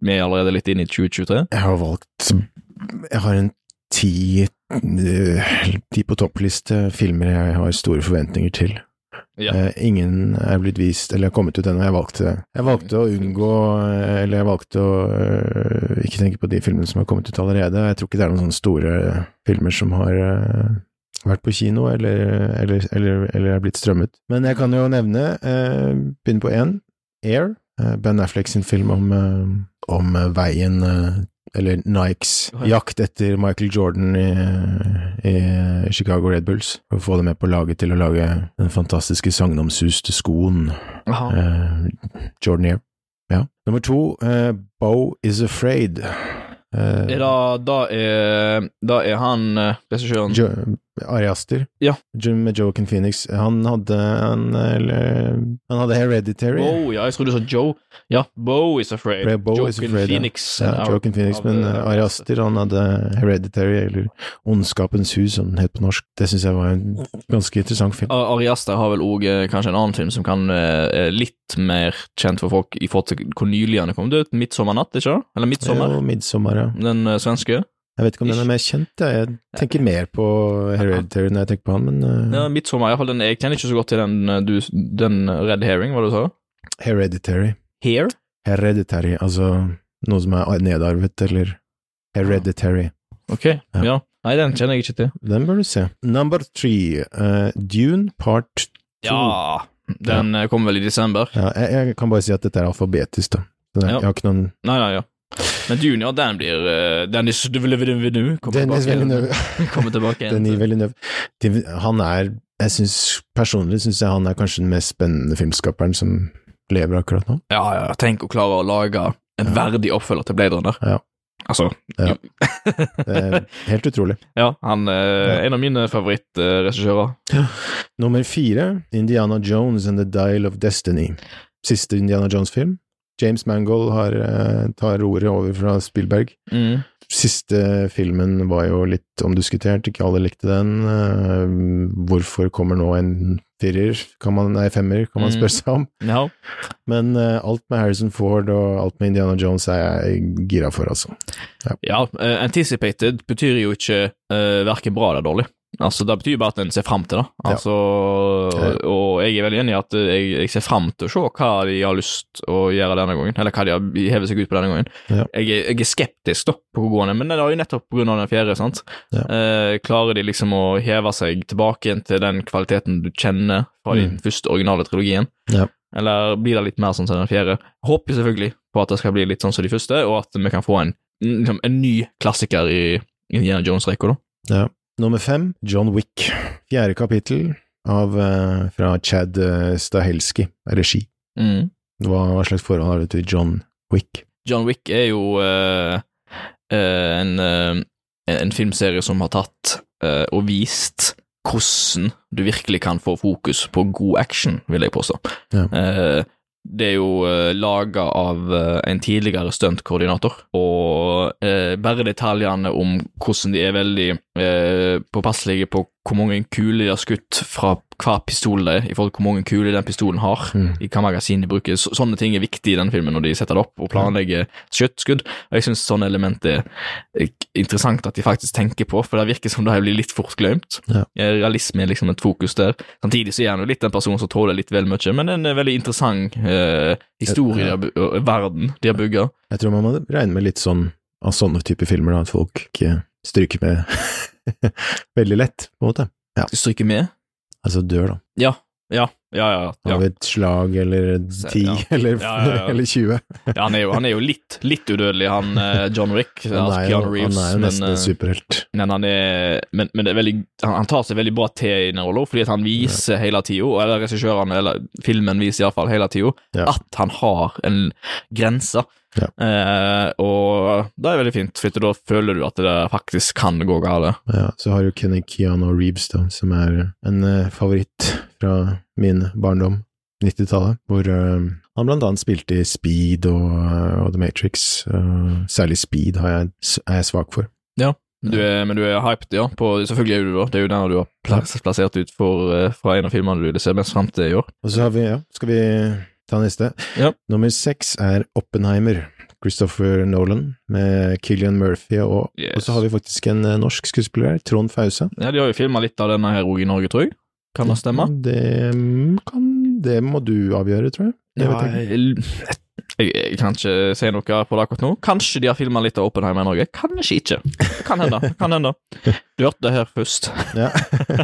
Speaker 2: vi er allerede litt inn i 2023?
Speaker 1: Jeg har valgt Jeg har en ti, eh, ti på toppliste filmer jeg har store forventninger til.
Speaker 2: Ja.
Speaker 1: Eh, ingen er blitt vist, eller har kommet ut ennå. Jeg valgte Jeg valgte å unngå eh, Eller jeg valgte å ikke tenke på de filmene som har kommet ut allerede. Jeg tror ikke det er noen sånne store filmer som har vært på kino, eller, eller, eller, eller er blitt strømmet. Men jeg kan jo nevne eh, Begynne på én. Air. Ben Affleck sin film om, om veien eller Nikes jakt etter Michael Jordan i, i Chicago Red Bulls, for å få det med på laget til å lage den fantastiske sagnomsuste skoen eh, Jordan Year. Ja. Nummer to, eh, Bo is Afraid. Eh,
Speaker 2: Er da, da, er, da er han eh, regissøren
Speaker 1: Ari Aster,
Speaker 2: Ja.
Speaker 1: Jim med Joaquin Phoenix. Han hadde han, eller, han hadde Hereditary.
Speaker 2: Bo, ja, jeg trodde du sa Joe. Ja, Bo is afraid.
Speaker 1: Bo
Speaker 2: Joaquin
Speaker 1: is Afraid.
Speaker 2: Phoenix.
Speaker 1: Ja,
Speaker 2: ja
Speaker 1: Joaquin Phoenix,
Speaker 2: av,
Speaker 1: men
Speaker 2: eh,
Speaker 1: Ari Aster han hadde Hereditary, eller Ondskapens hus, som den het på norsk. Det syns jeg var en ganske interessant film.
Speaker 2: Ar- Ari Aster har vel òg kanskje en annen film som kan eh, er litt mer kjent for folk i forhold til hvor nylig han er kommet ut. 'Midtsommernnatt', ikke sant? Eller 'Midtsommer',
Speaker 1: Jo, Midtsommer, ja.
Speaker 2: den eh, svenske.
Speaker 1: Jeg vet ikke om den er mer kjent, jeg. jeg tenker mer på Hereditary når jeg tenker på han, men uh,
Speaker 2: Ja, 'Midtsommer', iallfall den Jeg kjenner ikke så godt til den, eh, du, den Red Herring, hva du sa?
Speaker 1: Hereditary.
Speaker 2: Hair?
Speaker 1: Hereditary, altså noe som er nedarvet, eller Hereditary.
Speaker 2: Ok, ja. Nei, den kjenner jeg ikke til.
Speaker 1: Den bør du se. Number three, uh, Dune part two.
Speaker 2: Ja, den ja. kommer vel i desember.
Speaker 1: Ja, jeg, jeg kan bare si at dette er alfabetisk, da. Det,
Speaker 2: Ja.
Speaker 1: Jeg har ikke noen
Speaker 2: Nei, nei, ja. Men Junior, den blir uh, Dennis Villeneuve kommer
Speaker 1: Dennis
Speaker 2: tilbake.
Speaker 1: Villeneuve.
Speaker 2: Kommer tilbake igjen.
Speaker 1: Denis Villeneuve. Han er Jeg synes, personlig syns jeg han er kanskje den mest spennende filmskaperen som lever akkurat nå.
Speaker 2: Ja, ja, tenk å klare å lage en
Speaker 1: Ja.
Speaker 2: verdig oppfølger til Blade Runner.
Speaker 1: Ja.
Speaker 2: Altså
Speaker 1: Ja. Det er helt utrolig.
Speaker 2: ja, han er en av mine favorittregissører.
Speaker 1: Nummer fire, Indiana Jones and the Dial of Destiny. Siste Indiana Jones-film. James Mangold har, eh, tar ordet over fra Spielberg.
Speaker 2: Mm.
Speaker 1: Siste filmen var jo litt omdiskutert, ikke alle likte den. Eh, Hvorfor kommer nå en firer, kan man, nei, femmer, kan man
Speaker 2: Mm.
Speaker 1: spørre seg om.
Speaker 2: No.
Speaker 1: Men eh, alt med Harrison Ford og alt med Indiana Jones er jeg gira for, altså.
Speaker 2: ja eh, anticipated betyr jo ikke uh, verken bra eller dårlig. Altså, Det betyr bare at en ser fram til det. Altså, Og jeg er veldig enig i at jeg, jeg ser fram til å se hva de har lyst å gjøre denne gangen, eller hva de har hevet seg ut på denne gangen.
Speaker 1: Ja.
Speaker 2: Jeg, er- jeg er skeptisk da, på hvor er, men det er jo nettopp av den fjerde. sant?
Speaker 1: Ja.
Speaker 2: Eh, klarer de liksom å heve seg tilbake igjen til den kvaliteten du kjenner fra den
Speaker 1: din
Speaker 2: første originale trilogien?
Speaker 1: Ja.
Speaker 2: Eller blir det litt mer sånn som den fjerde? Håper selvfølgelig på at det skal bli litt sånn som de første, og at vi kan få en, liksom, en ny klassiker i Indiana Jones-rekka, da.
Speaker 1: Ja. Nummer fem, John Wick. Fjerde kapittel av, eh, fra Chad eh, Stahelski, regi.
Speaker 2: Mm.
Speaker 1: Hva, hva slags forhold har du til John Wick?
Speaker 2: John Wick er jo uh, en, uh, en filmserie som har tatt uh, og vist hvordan du virkelig kan få fokus på god action, vil jeg påstå.
Speaker 1: Ja.
Speaker 2: Eh, det er jo uh, laga av eh, en tidligere stuntkoordinator, og eh, bare detaljene om hvordan de er veldig eh, påpasselige på hvor mange kuler de har skutt fra hver pistol det er, i forhold til hvor mange kuler den pistolen har
Speaker 1: Mm.
Speaker 2: i hva magasin de bruker. Så, sånne ting er viktig i den filmen når de setter det opp og planlegger skutt, skudd. Og jeg syns sånne element er interessant at de faktisk tenker på, for det virker som det blir litt fort glemt.
Speaker 1: Ja.
Speaker 2: Realisme er liksom et fokus der. Samtidig så er han jo litt en person som tåler litt vel mye, men en eh, veldig interessant eh, historie
Speaker 1: Ja.
Speaker 2: har og verden de har bygga.
Speaker 1: Jeg tror man må regne med litt sånn av sånne typer filmer, da, at folk ikke stryker med veldig lett, på en måte.
Speaker 2: Stryker med?
Speaker 1: Altså dør, da.
Speaker 2: Ja, ja, ja. ja, ja.
Speaker 1: Av et slag eller ti
Speaker 2: ja.
Speaker 1: eller,
Speaker 2: Ja, ja, ja.
Speaker 1: eller tjue.
Speaker 2: ja han, er jo, han er jo litt, litt udødelig, han eh, John Wick.
Speaker 1: Han
Speaker 2: altså
Speaker 1: er jo,
Speaker 2: Reeves,
Speaker 1: han er jo nesten
Speaker 2: men,
Speaker 1: en superhelt.
Speaker 2: Men han er Men, men det veldig han, han tar seg veldig bra til i den rollen, fordi han viser hele tida, eller regissørene, eller filmen viser iallfall hele tida,
Speaker 1: Ja.
Speaker 2: at han har en grense.
Speaker 1: Ja.
Speaker 2: Eh, og det er veldig fint, for da føler du at det faktisk kan gå galt.
Speaker 1: Ja, så har du Kenny Keanu Reeves, da, som er en eh, favoritt fra min barndom, 90-tallet, hvor eh, han blant annet spilte i Speed og, eh, og The Matrix. Uh, særlig Speed har jeg, er jeg svak for.
Speaker 2: Du er, men du er hyped, ja? På, selvfølgelig er du det. Det er jo den du har plassert ut for, eh, fra en av filmene du ser se mest frem til i år.
Speaker 1: Og så har vi, ja, skal vi ta neste.
Speaker 2: Ja.
Speaker 1: Nummer seks er Oppenheimer. Christopher Nolan med Killian Murphy, og,
Speaker 2: Yes.
Speaker 1: og så har vi faktisk en eh, norsk skuespiller Trond Fause.
Speaker 2: Ja, de har jo filma litt av denne her òg i Norge, tror jeg. Kan det stemme?
Speaker 1: Det, mm, kan, det må du avgjøre, tror jeg. Det
Speaker 2: Ja,
Speaker 1: vet jeg.
Speaker 2: Jeg, jeg kan ikke si noe på det akkurat nå. Kanskje de har filma litt av Oppenheimer i Norge. Kanskje ikke. Det kan hende. Kan hende. Du hørte det her først.
Speaker 1: Ja.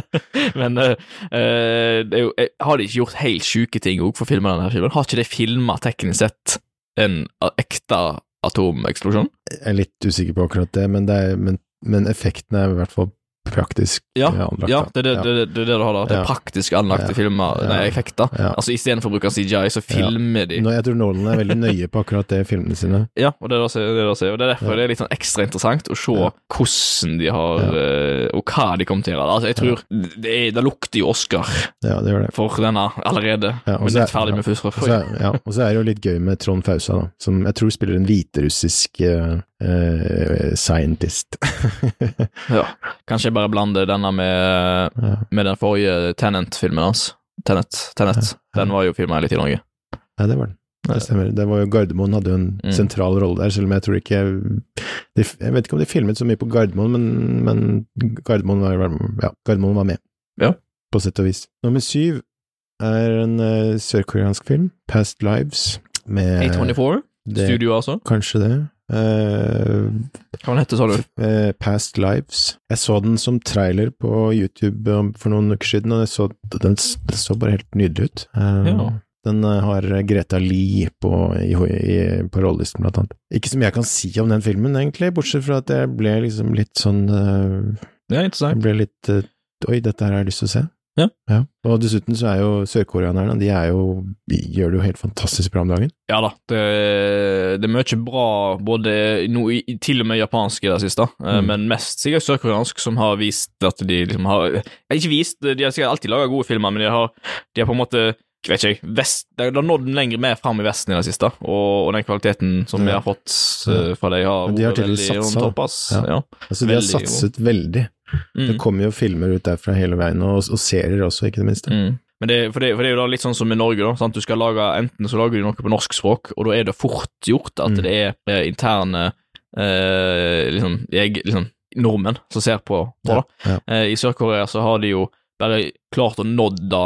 Speaker 2: Men eh, det jo, eh, har de ikke gjort helt sjuke ting òg for å filme denne filmen? Har ikke de filma teknisk sett en ekte atomeksplosjon?
Speaker 1: Jeg er litt usikker på akkurat det, men, det er, men, men effekten er i hvert fall praktisk
Speaker 2: Ja,
Speaker 1: eh, anlagt.
Speaker 2: ja det er det, det, det, det du har da. Det er praktisk anlagte filmer, nei, effekter.
Speaker 1: Ja.
Speaker 2: Altså Istedenfor å bruke CGI, så filmer de.
Speaker 1: Nå, jeg tror Nolan er veldig nøye på akkurat det i filmene sine.
Speaker 2: Ja, og det er det, som- det, er det, og er derfor det er litt sånn ekstra interessant å se hvordan de har eh, Og hva de kommer til å gjøre. Altså, jeg tror det, er, lukter jo Oscar
Speaker 1: Ja, det gjør det.
Speaker 2: for denne allerede.
Speaker 1: Ja,
Speaker 2: men
Speaker 1: så er
Speaker 2: ferdig med
Speaker 1: er, ja, og så er det jo litt gøy med Trond Fausa, da, som jeg tror spiller en hviterussisk eh, eh, scientist.
Speaker 2: Ja. Kanskje jeg bare blander denne med,
Speaker 1: ja.
Speaker 2: med den forrige Tenant-filmen hans. Tenet. Tenet.
Speaker 1: Ja.
Speaker 2: Den var jo filma litt i Norge.
Speaker 1: Ja, det var den. Det stemmer. Det var jo Gardermoen hadde jo en
Speaker 2: Mm.
Speaker 1: sentral rolle der, selv om jeg tror ikke de, Jeg vet ikke om de filmet så mye på Gardermoen, men, men Gardermoen var, ja, Gardermoen var med.
Speaker 2: Ja.
Speaker 1: På sett og vis. Nummer syv er en uh, sørkoreansk film, Past Lives, med
Speaker 2: A24, studio altså.
Speaker 1: Kanskje det. Eh,
Speaker 2: Hva den heter sa du?
Speaker 1: eh, Past Lives. Jeg så den som trailer på YouTube um, for noen uker siden, og jeg så, den, den så bare helt nydelig ut. Eh,
Speaker 2: Ja.
Speaker 1: Den eh, har Greta Lie på, i, i, på rollelisten, blant annet. Ikke så mye jeg kan si om den filmen, egentlig, bortsett fra at jeg ble liksom litt sånn uh,
Speaker 2: Det
Speaker 1: er
Speaker 2: interessant.
Speaker 1: ble litt uh, Oi, dette her har jeg lyst til å se.
Speaker 2: Ja.
Speaker 1: Og dessuten så er jo sørkoreanerne, de jo de gjør det jo helt fantastisk bra om dagen.
Speaker 2: Ja da, det, det er mye bra, både no, i, til og med japansk i det siste, eh,
Speaker 1: Mm.
Speaker 2: men mest sikkert sørkoreansk, som har vist at de liksom har eh, Ikke vist, de har sikkert alltid laga gode filmer, men de har, de har på en måte jeg vet ikke, vest, De har nådd lenger mer fram i Vesten i det siste, og, og den kvaliteten som vi
Speaker 1: Ja.
Speaker 2: har fått uh, fra har
Speaker 1: de har
Speaker 2: vært veldig ass.
Speaker 1: Ja.
Speaker 2: Ja.
Speaker 1: Altså, de har satset veldig. Det
Speaker 2: Mm.
Speaker 1: kommer jo filmer ut derfra hele veien, og, og serier også, ikke det minste.
Speaker 2: Mm. Men det, for, det, for det er jo da litt sånn som i Norge, da. Sant? Du skal lage, enten så lager du noe på norsk språk, og da er det fort gjort at
Speaker 1: Mm.
Speaker 2: det er eh, interne eh, liksom, jeg, liksom nordmenn som ser på, på
Speaker 1: Ja, ja.
Speaker 2: Eh, I Sør-Korea så har de jo bare klart å nådde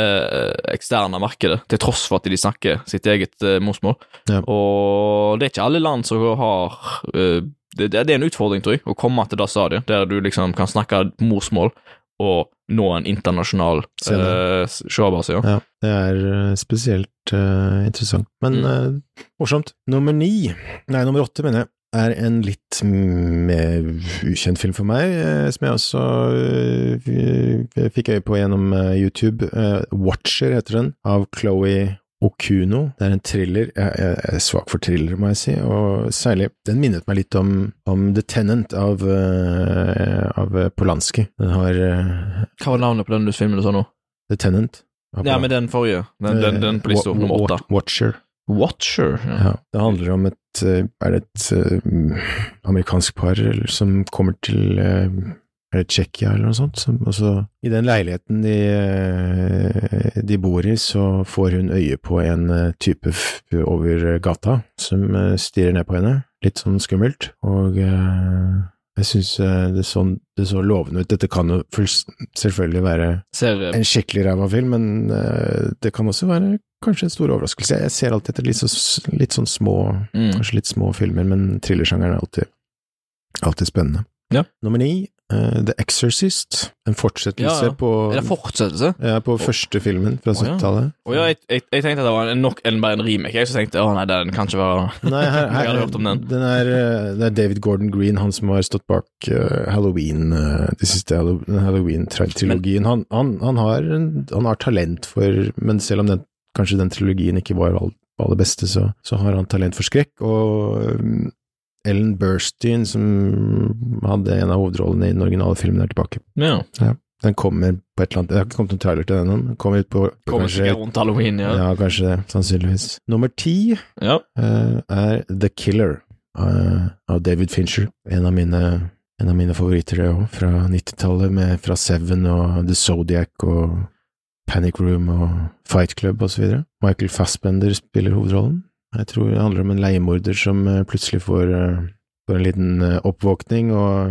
Speaker 2: eh, eksterne markedet, til tross for at de snakker sitt eget eh, morsmål.
Speaker 1: Ja.
Speaker 2: Og det er ikke alle land som har eh, det, det er en utfordring, tror jeg, å komme til det stadiet der du liksom kan snakke morsmål og nå en internasjonal uh, showbase. Ja.
Speaker 1: Ja, det er eh, spesielt eh, interessant. Men
Speaker 2: Mm.
Speaker 1: eh, morsomt. Nummer ni, nei, nummer åtte, mener jeg, er en litt mer ukjent film for meg, eh, som jeg også eh, fikk øye på gjennom eh, YouTube. Watcher heter den, av Chloé Okuno. Det er en thriller. Jeg, er svak for thriller, må jeg si, og særlig Den minnet meg litt om, om The Tenant av, av Polanski. Den har
Speaker 2: Hva var navnet på den du filmen du sa nå?
Speaker 1: The Tenant.
Speaker 2: Ja, men den forrige. Den, den, den på lista, nummer åtte.
Speaker 1: Watcher.
Speaker 2: Watcher. Ja.
Speaker 1: Ja. Det handler om et eh, Er det et eh, amerikansk par som kommer til eh, Er det Tsjekkia eller noe sånt? Som, altså, I den leiligheten de, de bor i, så får hun øye på en type over gata som stirrer ned på henne. Litt sånn skummelt. Og uh, jeg syns det, så- det så lovende ut. Dette kan jo selvfølgelig være en skikkelig ræva film, men uh, det kan også være kanskje en stor overraskelse. Jeg ser alltid etter litt, så, litt sånn små,
Speaker 2: mm.
Speaker 1: kanskje litt små filmer, men thrillersjangeren er alltid, alltid spennende.
Speaker 2: Ja.
Speaker 1: Nummer ni, uh, The Exorcist. En fortsettelse
Speaker 2: Ja, ja.
Speaker 1: på,
Speaker 2: Er det fortsettelse?
Speaker 1: ja, på første filmen fra 70-tallet.
Speaker 2: Oh, ja, jeg, jeg, jeg tenkte at det var nok en, bare en remake. Jeg så tenkte å nei, den kan ikke være
Speaker 1: Nei, her, her,
Speaker 2: Jeg hadde hørt om den.
Speaker 1: er, eh, det er David Gordon Green, han som har stått bak uh, Halloween, uh, de siste Halloween-trilogien. Han, han, han, har, han har talent for Men selv om den, kanskje den trilogien ikke var av aller beste, så, så har han talent for skrekk. Og um, Ellen Burstyn, som hadde en av hovedrollene i den originale filmen, er tilbake.
Speaker 2: Ja.
Speaker 1: Den kommer på et eller annet Det har ikke kommet noen trailer til den ennå. Kommer ut på, på
Speaker 2: Kommer
Speaker 1: kanskje
Speaker 2: sikkert rundt halloween, ja.
Speaker 1: ja, kanskje det. Sannsynligvis. Nummer ti
Speaker 2: ja.
Speaker 1: eh, er The Killer uh, av David Fincher. En av mine, en av mine favoritter det òg, fra 90-tallet, fra Seven og The Zodiac og Panic Room og Fight Club osv. Michael Fassbender spiller hovedrollen. Jeg tror det handler om en leiemorder som eh, plutselig får, eh, får en liten eh, oppvåkning og,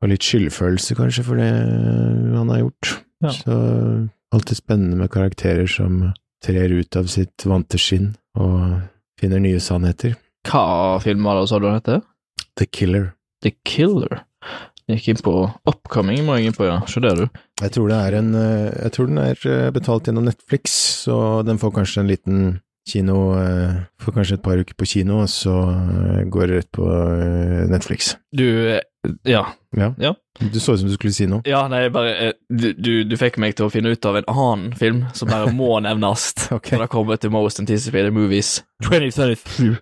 Speaker 1: og litt skyldfølelse, kanskje, for det han har gjort.
Speaker 2: Ja.
Speaker 1: Så alltid spennende med karakterer som trer ut av sitt vante skinn og finner nye sannheter.
Speaker 2: Hva film var det, sa du den heter?
Speaker 1: The Killer.
Speaker 2: The Killer. Gikk inn på Upcoming, må jeg inn på, ja. Se der, du.
Speaker 1: Jeg tror, det en, eh, jeg tror den er eh, betalt gjennom Netflix, så den får kanskje en liten kino eh, Får kanskje et par uker på kino, og så går det rett på Netflix.
Speaker 2: Du, ja.
Speaker 1: Ja.
Speaker 2: Ja.
Speaker 1: Du så ut som du skulle si noe.
Speaker 2: Ja, nei, bare eh, du, du, du fikk meg til å finne ut av en annen film som bare må nevnes.
Speaker 1: okay.
Speaker 2: Når det kommer til Most Anticipated Movies 2032.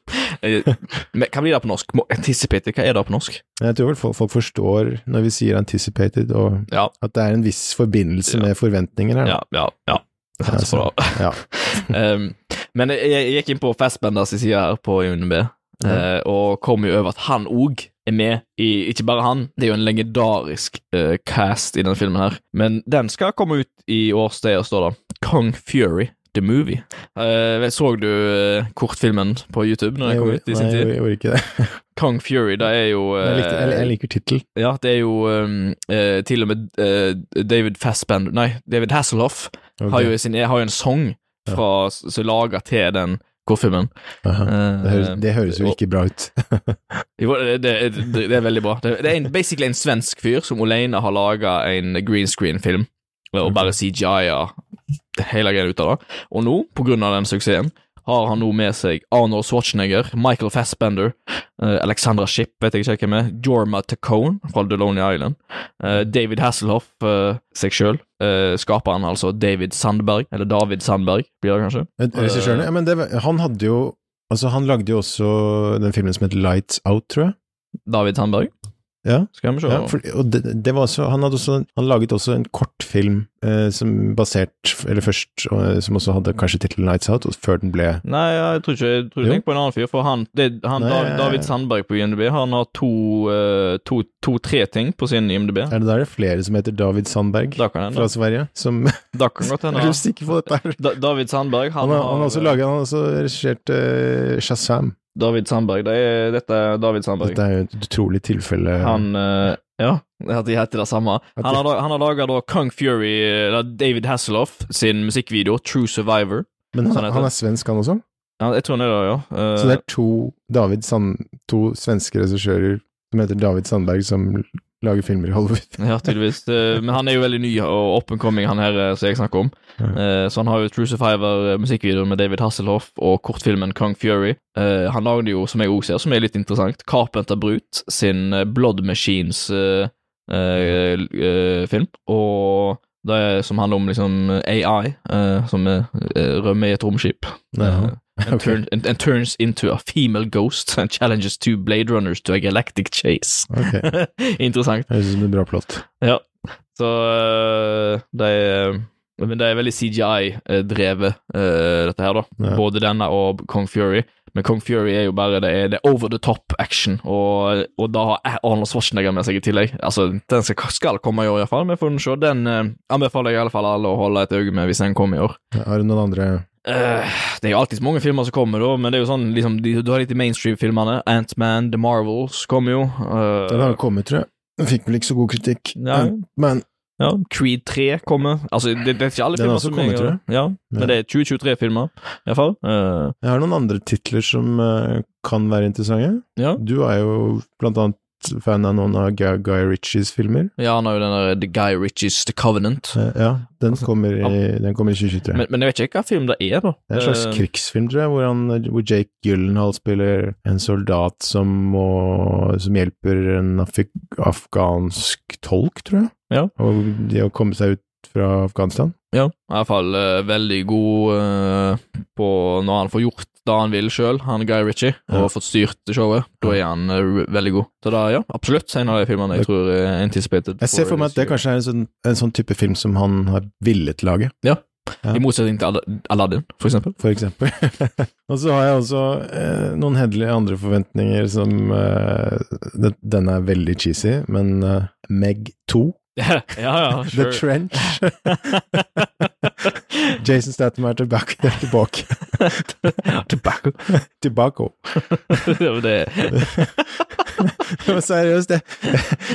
Speaker 2: Eh, Hva blir det på norsk? Anticipated, hva er det på norsk?
Speaker 1: Jeg tror vel folk, forstår når vi sier anticipated, og
Speaker 2: Ja,
Speaker 1: at det er en viss forbindelse med forventninger her.
Speaker 2: ja, ja. ja.
Speaker 1: Ja,
Speaker 2: Så
Speaker 1: så-
Speaker 2: bra.
Speaker 1: ja.
Speaker 2: um, men jeg, jeg gikk inn på Fastbenders side her på UNB, eh, og kom jo over at han òg er med i Ikke bare han, det er jo en legendarisk uh, cast i denne filmen her, men den skal komme ut i årsstedet, står det. Kong Fury. The Movie. Uh, så du uh, kortfilmen på YouTube når den kom ut i sin tid?
Speaker 1: Nei, jeg gjorde ikke det.
Speaker 2: Kong Fury, det er jo
Speaker 1: Jeg, likte, jeg, jeg liker tittelen.
Speaker 2: Ja, det er jo um, til og med David Fassbender Nei, David Hasselhoff
Speaker 1: okay.
Speaker 2: har, jo sin, har jo en sang fra, som er laga til den kortfilmen. Eh,
Speaker 1: Det det høres jo ikke bra ut.
Speaker 2: jo, det, det, det, er veldig bra. Det, er en, basically en svensk fyr som alene har laga en green screen-film, og bare CGI-er hele greia ut av det. Og nå, på grunn av den suksessen, har han nå med seg Arnold Schwarzenegger, Michael Fassbender, uh, Alexandra Shipp, vet jeg ikke hvem er, Jorma Tacone fra Deloney Island, uh, David Hasselhoff, uh, seg sjøl, skaperen altså David Sandberg, eller David Sandberg, blir det kanskje?
Speaker 1: Regissøren Ja, men det, han hadde jo Altså, han lagde jo også den filmen som het Lights Out, tror jeg.
Speaker 2: David Sandberg?
Speaker 1: Ja.
Speaker 2: Skal vi se.
Speaker 1: Ja, for, og det, det var også, han, også, han laget også en kortfilm eh, som basert Eller først, eh, som også hadde kanskje tittelen Nights Out, og før den ble
Speaker 2: Nei, jeg tror ikke Jeg tror du tenker på en annen fyr, for han, det, han
Speaker 1: Nei,
Speaker 2: David, David Sandberg på IMDb, han har to-tre to, to, ting på sin IMDb.
Speaker 1: Er det der det er flere som heter David Sandberg
Speaker 2: Da kan
Speaker 1: fra. Sverige? Som
Speaker 2: Da kan godt hende.
Speaker 1: Er du sikker på dette?
Speaker 2: Da, David Sandberg, han,
Speaker 1: Han har, han har også laget, han har også regissert eh, Shazam.
Speaker 2: David Sandberg, det er, dette er David Sandberg.
Speaker 1: Dette er jo et utrolig tilfelle.
Speaker 2: Han uh, Ja, at de heter det samme. Han har, han har laga da Kung Fury, eh, David Hasselhoff sin musikkvideo, True Survivor.
Speaker 1: Men han,
Speaker 2: sånn
Speaker 1: han er svensk, han også?
Speaker 2: Ja, jeg tror han er det, ja. Uh,
Speaker 1: Så det er to David Sand, to svenske regissører som heter David Sandberg, som lager filmer i Hollywood.
Speaker 2: Ja, tydeligvis. Eh, Men han er jo veldig ny og up and coming, han her eh, som jeg snakker om. Eh, Så han har jo True Survivor, eh, musikkvideoen med David Hasselhoff og kortfilmen Kong Fury. Han lagde jo, som jeg også ser, som er litt interessant, Carpenter Brut sin Blood Machines eh, eh, eh, film. Og det er som handler om liksom AI, uh, som er, eh, rømmer i et romskip.
Speaker 1: Ja.
Speaker 2: Eh, and, turn, and, and turns into a female ghost and challenges two Blade Runners to a galactic chase.
Speaker 1: Ok,
Speaker 2: Interessant.
Speaker 1: høres ut som en bra plott.
Speaker 2: Ja, så uh, er Men det er veldig CGI-drevet, øh, dette her, da.
Speaker 1: Ja.
Speaker 2: Både denne og Kong Fury. Men Kong Fury er jo bare det, er det over the top action, og, og da har Arnold Schwarzenegger med seg i tillegg. Altså, den skal, skal komme i år, iallfall. Vi får se. Den uh, anbefaler jeg i alle å holde et øye med hvis den kommer i år.
Speaker 1: Har du noen andre
Speaker 2: Uh, det er jo alltid så mange filmer som kommer, da, men det er jo sånn liksom, de, Du har litt de mainstream-filmerne. Ant-Man, The Marvels kommer jo. Uh,
Speaker 1: Den har kommet, tror jeg. Den fikk vel ikke så god kritikk.
Speaker 2: Ja.
Speaker 1: Men
Speaker 2: Ja, Creed 3 kommer. Altså, det, det er ikke alle filmer som kommer,
Speaker 1: tror jeg.
Speaker 2: Ja,
Speaker 1: Ja.
Speaker 2: men det er 2023-filmer, iallfall. Uh,
Speaker 1: jeg har noen andre titler som uh, kan være interessante.
Speaker 2: ja.
Speaker 1: Du er jo blant annet fan av noen av Guy, Ritchies filmer.
Speaker 2: ja, han har jo den der The Guy Ritchies The Covenant.
Speaker 1: Eh, ja, den kommer, i, den kommer i 2023.
Speaker 2: Men, men jeg vet ikke hva film det er, da.
Speaker 1: det er en slags
Speaker 2: Eh,
Speaker 1: krigsfilm, tror jeg, hvor, han, hvor Jake Gyllenhaal spiller en soldat som, må, som hjelper en afik afghansk tolk, tror jeg.
Speaker 2: Ja.
Speaker 1: Og de å komme seg ut fra Afghanistan.
Speaker 2: Ja, i hvert fall eh, veldig god uh, på når han får gjort det han vil sjøl, han Guy Ritchie, og
Speaker 1: Ja.
Speaker 2: fått styrt showet. Da er han uh, veldig god. Så da, ja, absolutt en av de filmene jeg tror er anticipated.
Speaker 1: Jeg ser for meg at det kanskje er en sånn, en sånn type film som han har villet lage, ja.
Speaker 2: I motsetning til Aladdin, for eksempel.
Speaker 1: for eksempel. og så har jeg også eh, noen hederlige andre forventninger som eh, den, den er veldig cheesy, men eh, Meg 2
Speaker 2: ja, ja,
Speaker 1: The. Trench. Jason Statham er tilbake. tilbake.
Speaker 2: Tobacco.
Speaker 1: Tilbake.
Speaker 2: det,
Speaker 1: Men seriøst, jeg,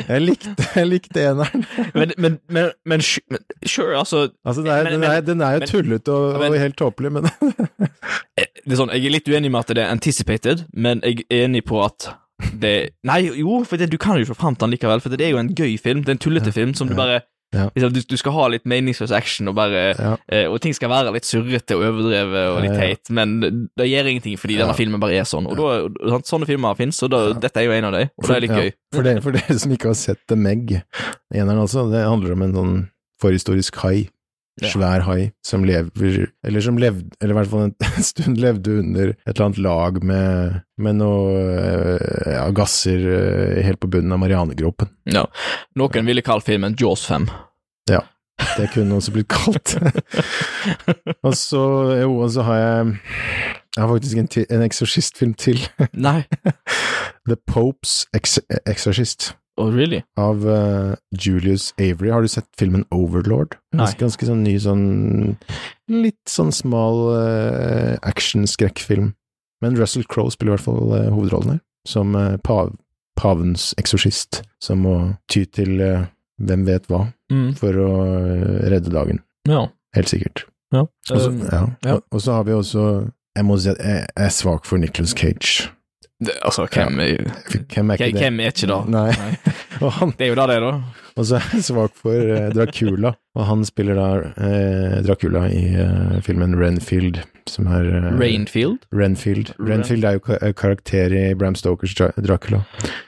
Speaker 1: jeg likte, jeg likte eneren.
Speaker 2: men, men, men, men, sure, altså
Speaker 1: Altså, den er,
Speaker 2: Men-
Speaker 1: den er, den er jo tullete og, og helt tåpelig, men
Speaker 2: det er sånn, Jeg er litt uenig med at det er anticipated, men jeg er enig på at det Nei, jo, for det, du kan jo få fram til den likevel, for det er jo en gøy film. Det er en tullete film som du bare
Speaker 1: Ja.
Speaker 2: liksom, du, du skal ha litt meningsløs action, og bare
Speaker 1: ja.
Speaker 2: eh, Og ting skal være litt surrete og overdrevet og litt teit, men det gjør ingenting fordi
Speaker 1: Ja.
Speaker 2: denne filmen bare er sånn. Og da, Sånne filmer fins, og da, dette er jo en av dem, og det er litt gøy.
Speaker 1: For, dere, for dere som ikke har sett The Meg, eneren altså, det handler om en sånn forhistorisk hai.
Speaker 2: Ja.
Speaker 1: Svær hai som lever Eller som levde Eller i hvert fall en stund levde under et eller annet lag med, med noe eh, ja, gasser eh, helt på bunnen av Marianegropen.
Speaker 2: Ja. Noen ville kalt filmen Jaws 5. Ja.
Speaker 1: Det kunne også blitt kalt. og så, jo, og så har jeg Jeg har faktisk en, en eksorsistfilm til.
Speaker 2: Nei.
Speaker 1: The Popes Ex Exorcist.
Speaker 2: Oh, really?
Speaker 1: av uh, Julius Avery. Har du sett filmen Overlord?
Speaker 2: Nei.
Speaker 1: Ganske, ganske sånn ny, sånn Litt sånn smal uh, action-skrekkfilm. Men Russell Crowe spiller i hvert fall uh, hovedrollen her, som uh, pav, pavens eksorsist, som må ty til hvem vet hva
Speaker 2: Mm.
Speaker 1: for å redde dagen.
Speaker 2: Ja.
Speaker 1: Helt sikkert.
Speaker 2: ja.
Speaker 1: Og så,
Speaker 2: Um,
Speaker 1: ja.
Speaker 2: ja.
Speaker 1: Og, så har vi også Jeg må si at jeg er svak for Nicholas Cage.
Speaker 2: Det, altså, hvem, er-
Speaker 1: Hvem er ikke det?
Speaker 2: hvem er ikke da?
Speaker 1: Nei. Nei. han
Speaker 2: Det er jo da det, da.
Speaker 1: Og så er jeg svak for eh, Dracula, og han spiller da eh, Dracula i eh, filmen Renfield, som er eh,
Speaker 2: Rainfield?
Speaker 1: Renfield. Renfield er jo ka- karakter i Bram Stokers Dracula.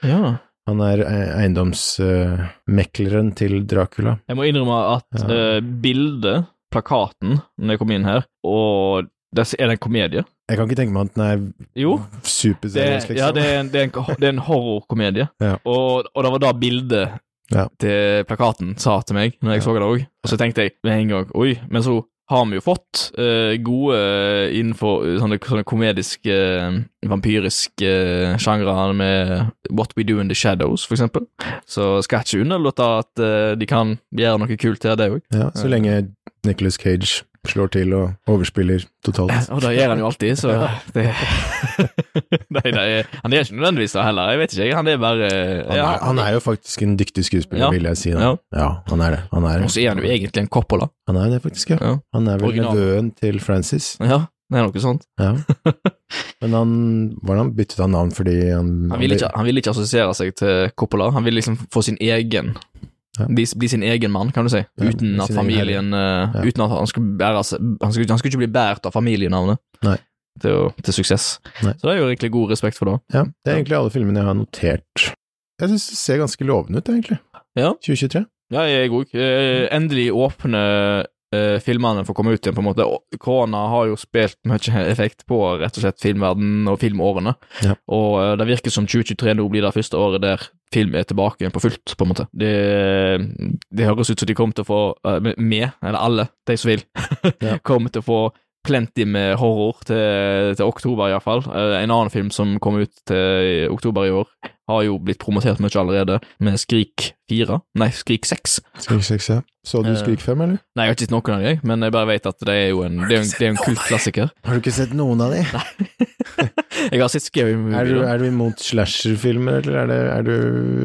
Speaker 2: Ja.
Speaker 1: Han er eh, eiendomsmekleren til Dracula.
Speaker 2: Jeg må innrømme at
Speaker 1: Ja.
Speaker 2: eh, bildet, plakaten, når jeg kom inn her, og der er det en komedie.
Speaker 1: Jeg kan ikke tenke meg at den er
Speaker 2: Jo,
Speaker 1: superseriøs, liksom.
Speaker 2: ja, det, er en, det, er en, det er en horrorkomedie.
Speaker 1: Ja.
Speaker 2: Og, og det var da bildet
Speaker 1: Ja.
Speaker 2: til plakaten sa til meg, når jeg
Speaker 1: Ja.
Speaker 2: så det òg. Og så tenkte jeg med en gang oi, men så har vi jo fått uh, gode eh, innenfor eh, sånne, sånne komediske, vampyriske uh, sjangre med What We Do In The Shadows, for eksempel. Så skal jeg ikke underlåte at uh, de kan gjøre noe kult til det òg.
Speaker 1: Ja, så lenge Nicholas Cage slår til og overspiller totalt.
Speaker 2: Og det gjør han jo alltid, så det Nei, nei, han er ikke nødvendigvis det heller, jeg vet ikke. Han er bare
Speaker 1: Han er, han er jo faktisk en dyktig skuespiller,
Speaker 2: Ja.
Speaker 1: vil jeg si. Da.
Speaker 2: Ja.
Speaker 1: Ja, han er det. Han er,
Speaker 2: Og så er han jo egentlig en Coppola.
Speaker 1: han er det, faktisk, ja.
Speaker 2: Ja.
Speaker 1: Han er vel
Speaker 2: Original.
Speaker 1: nevøen til Francis.
Speaker 2: Ja, det er noe sånt.
Speaker 1: Ja. Men han Hvordan byttet han navn fordi han
Speaker 2: Han ville ikke, han ville ikke assosiere seg til Coppola, han ville liksom få sin egen
Speaker 1: Ja.
Speaker 2: Bli, bli sin egen mann, kan du si, uten at familien eh. Uten at han skulle bære han skulle, han skulle ikke bli båret av familienavnet
Speaker 1: Nei.
Speaker 2: til, til suksess.
Speaker 1: Nei.
Speaker 2: Så det er jo egentlig god respekt for det.
Speaker 1: Ja, det er egentlig alle filmene jeg har notert. Jeg syns det ser ganske lovende ut, egentlig.
Speaker 2: Ja.
Speaker 1: 2023.
Speaker 2: Ja, jeg òg. Endelig åpne eh, filmene får komme ut igjen, på en måte. Korona har jo spilt mye effekt på rett og slett filmverden og filmårene.
Speaker 1: Ja.
Speaker 2: Og uh, det virker som 2023 nå blir det første året der film er tilbake igjen på fullt, på en måte. Det, det høres ut som de kommer til å få, uh, med, eller alle, de som vil,
Speaker 1: Ja.
Speaker 2: kommer til å få plenty med horror til, til oktober, iallfall. Uh, en annen film som kom ut til oktober i år, har jo blitt promotert mye allerede, med Skrik 4. Nei, Skrik 6.
Speaker 1: Skrik 6, ja. Så du
Speaker 2: Eh.
Speaker 1: Skrik 5, eller?
Speaker 2: Nei, jeg har ikke sett noen av dem, men jeg bare vet at det er jo en, det er en, det er en kult klassiker.
Speaker 1: Har du ikke sett noen av dem? Nei.
Speaker 2: Jeg har sett Scary Movie.
Speaker 1: Er du, er du imot slasherfilmer, eller er det er du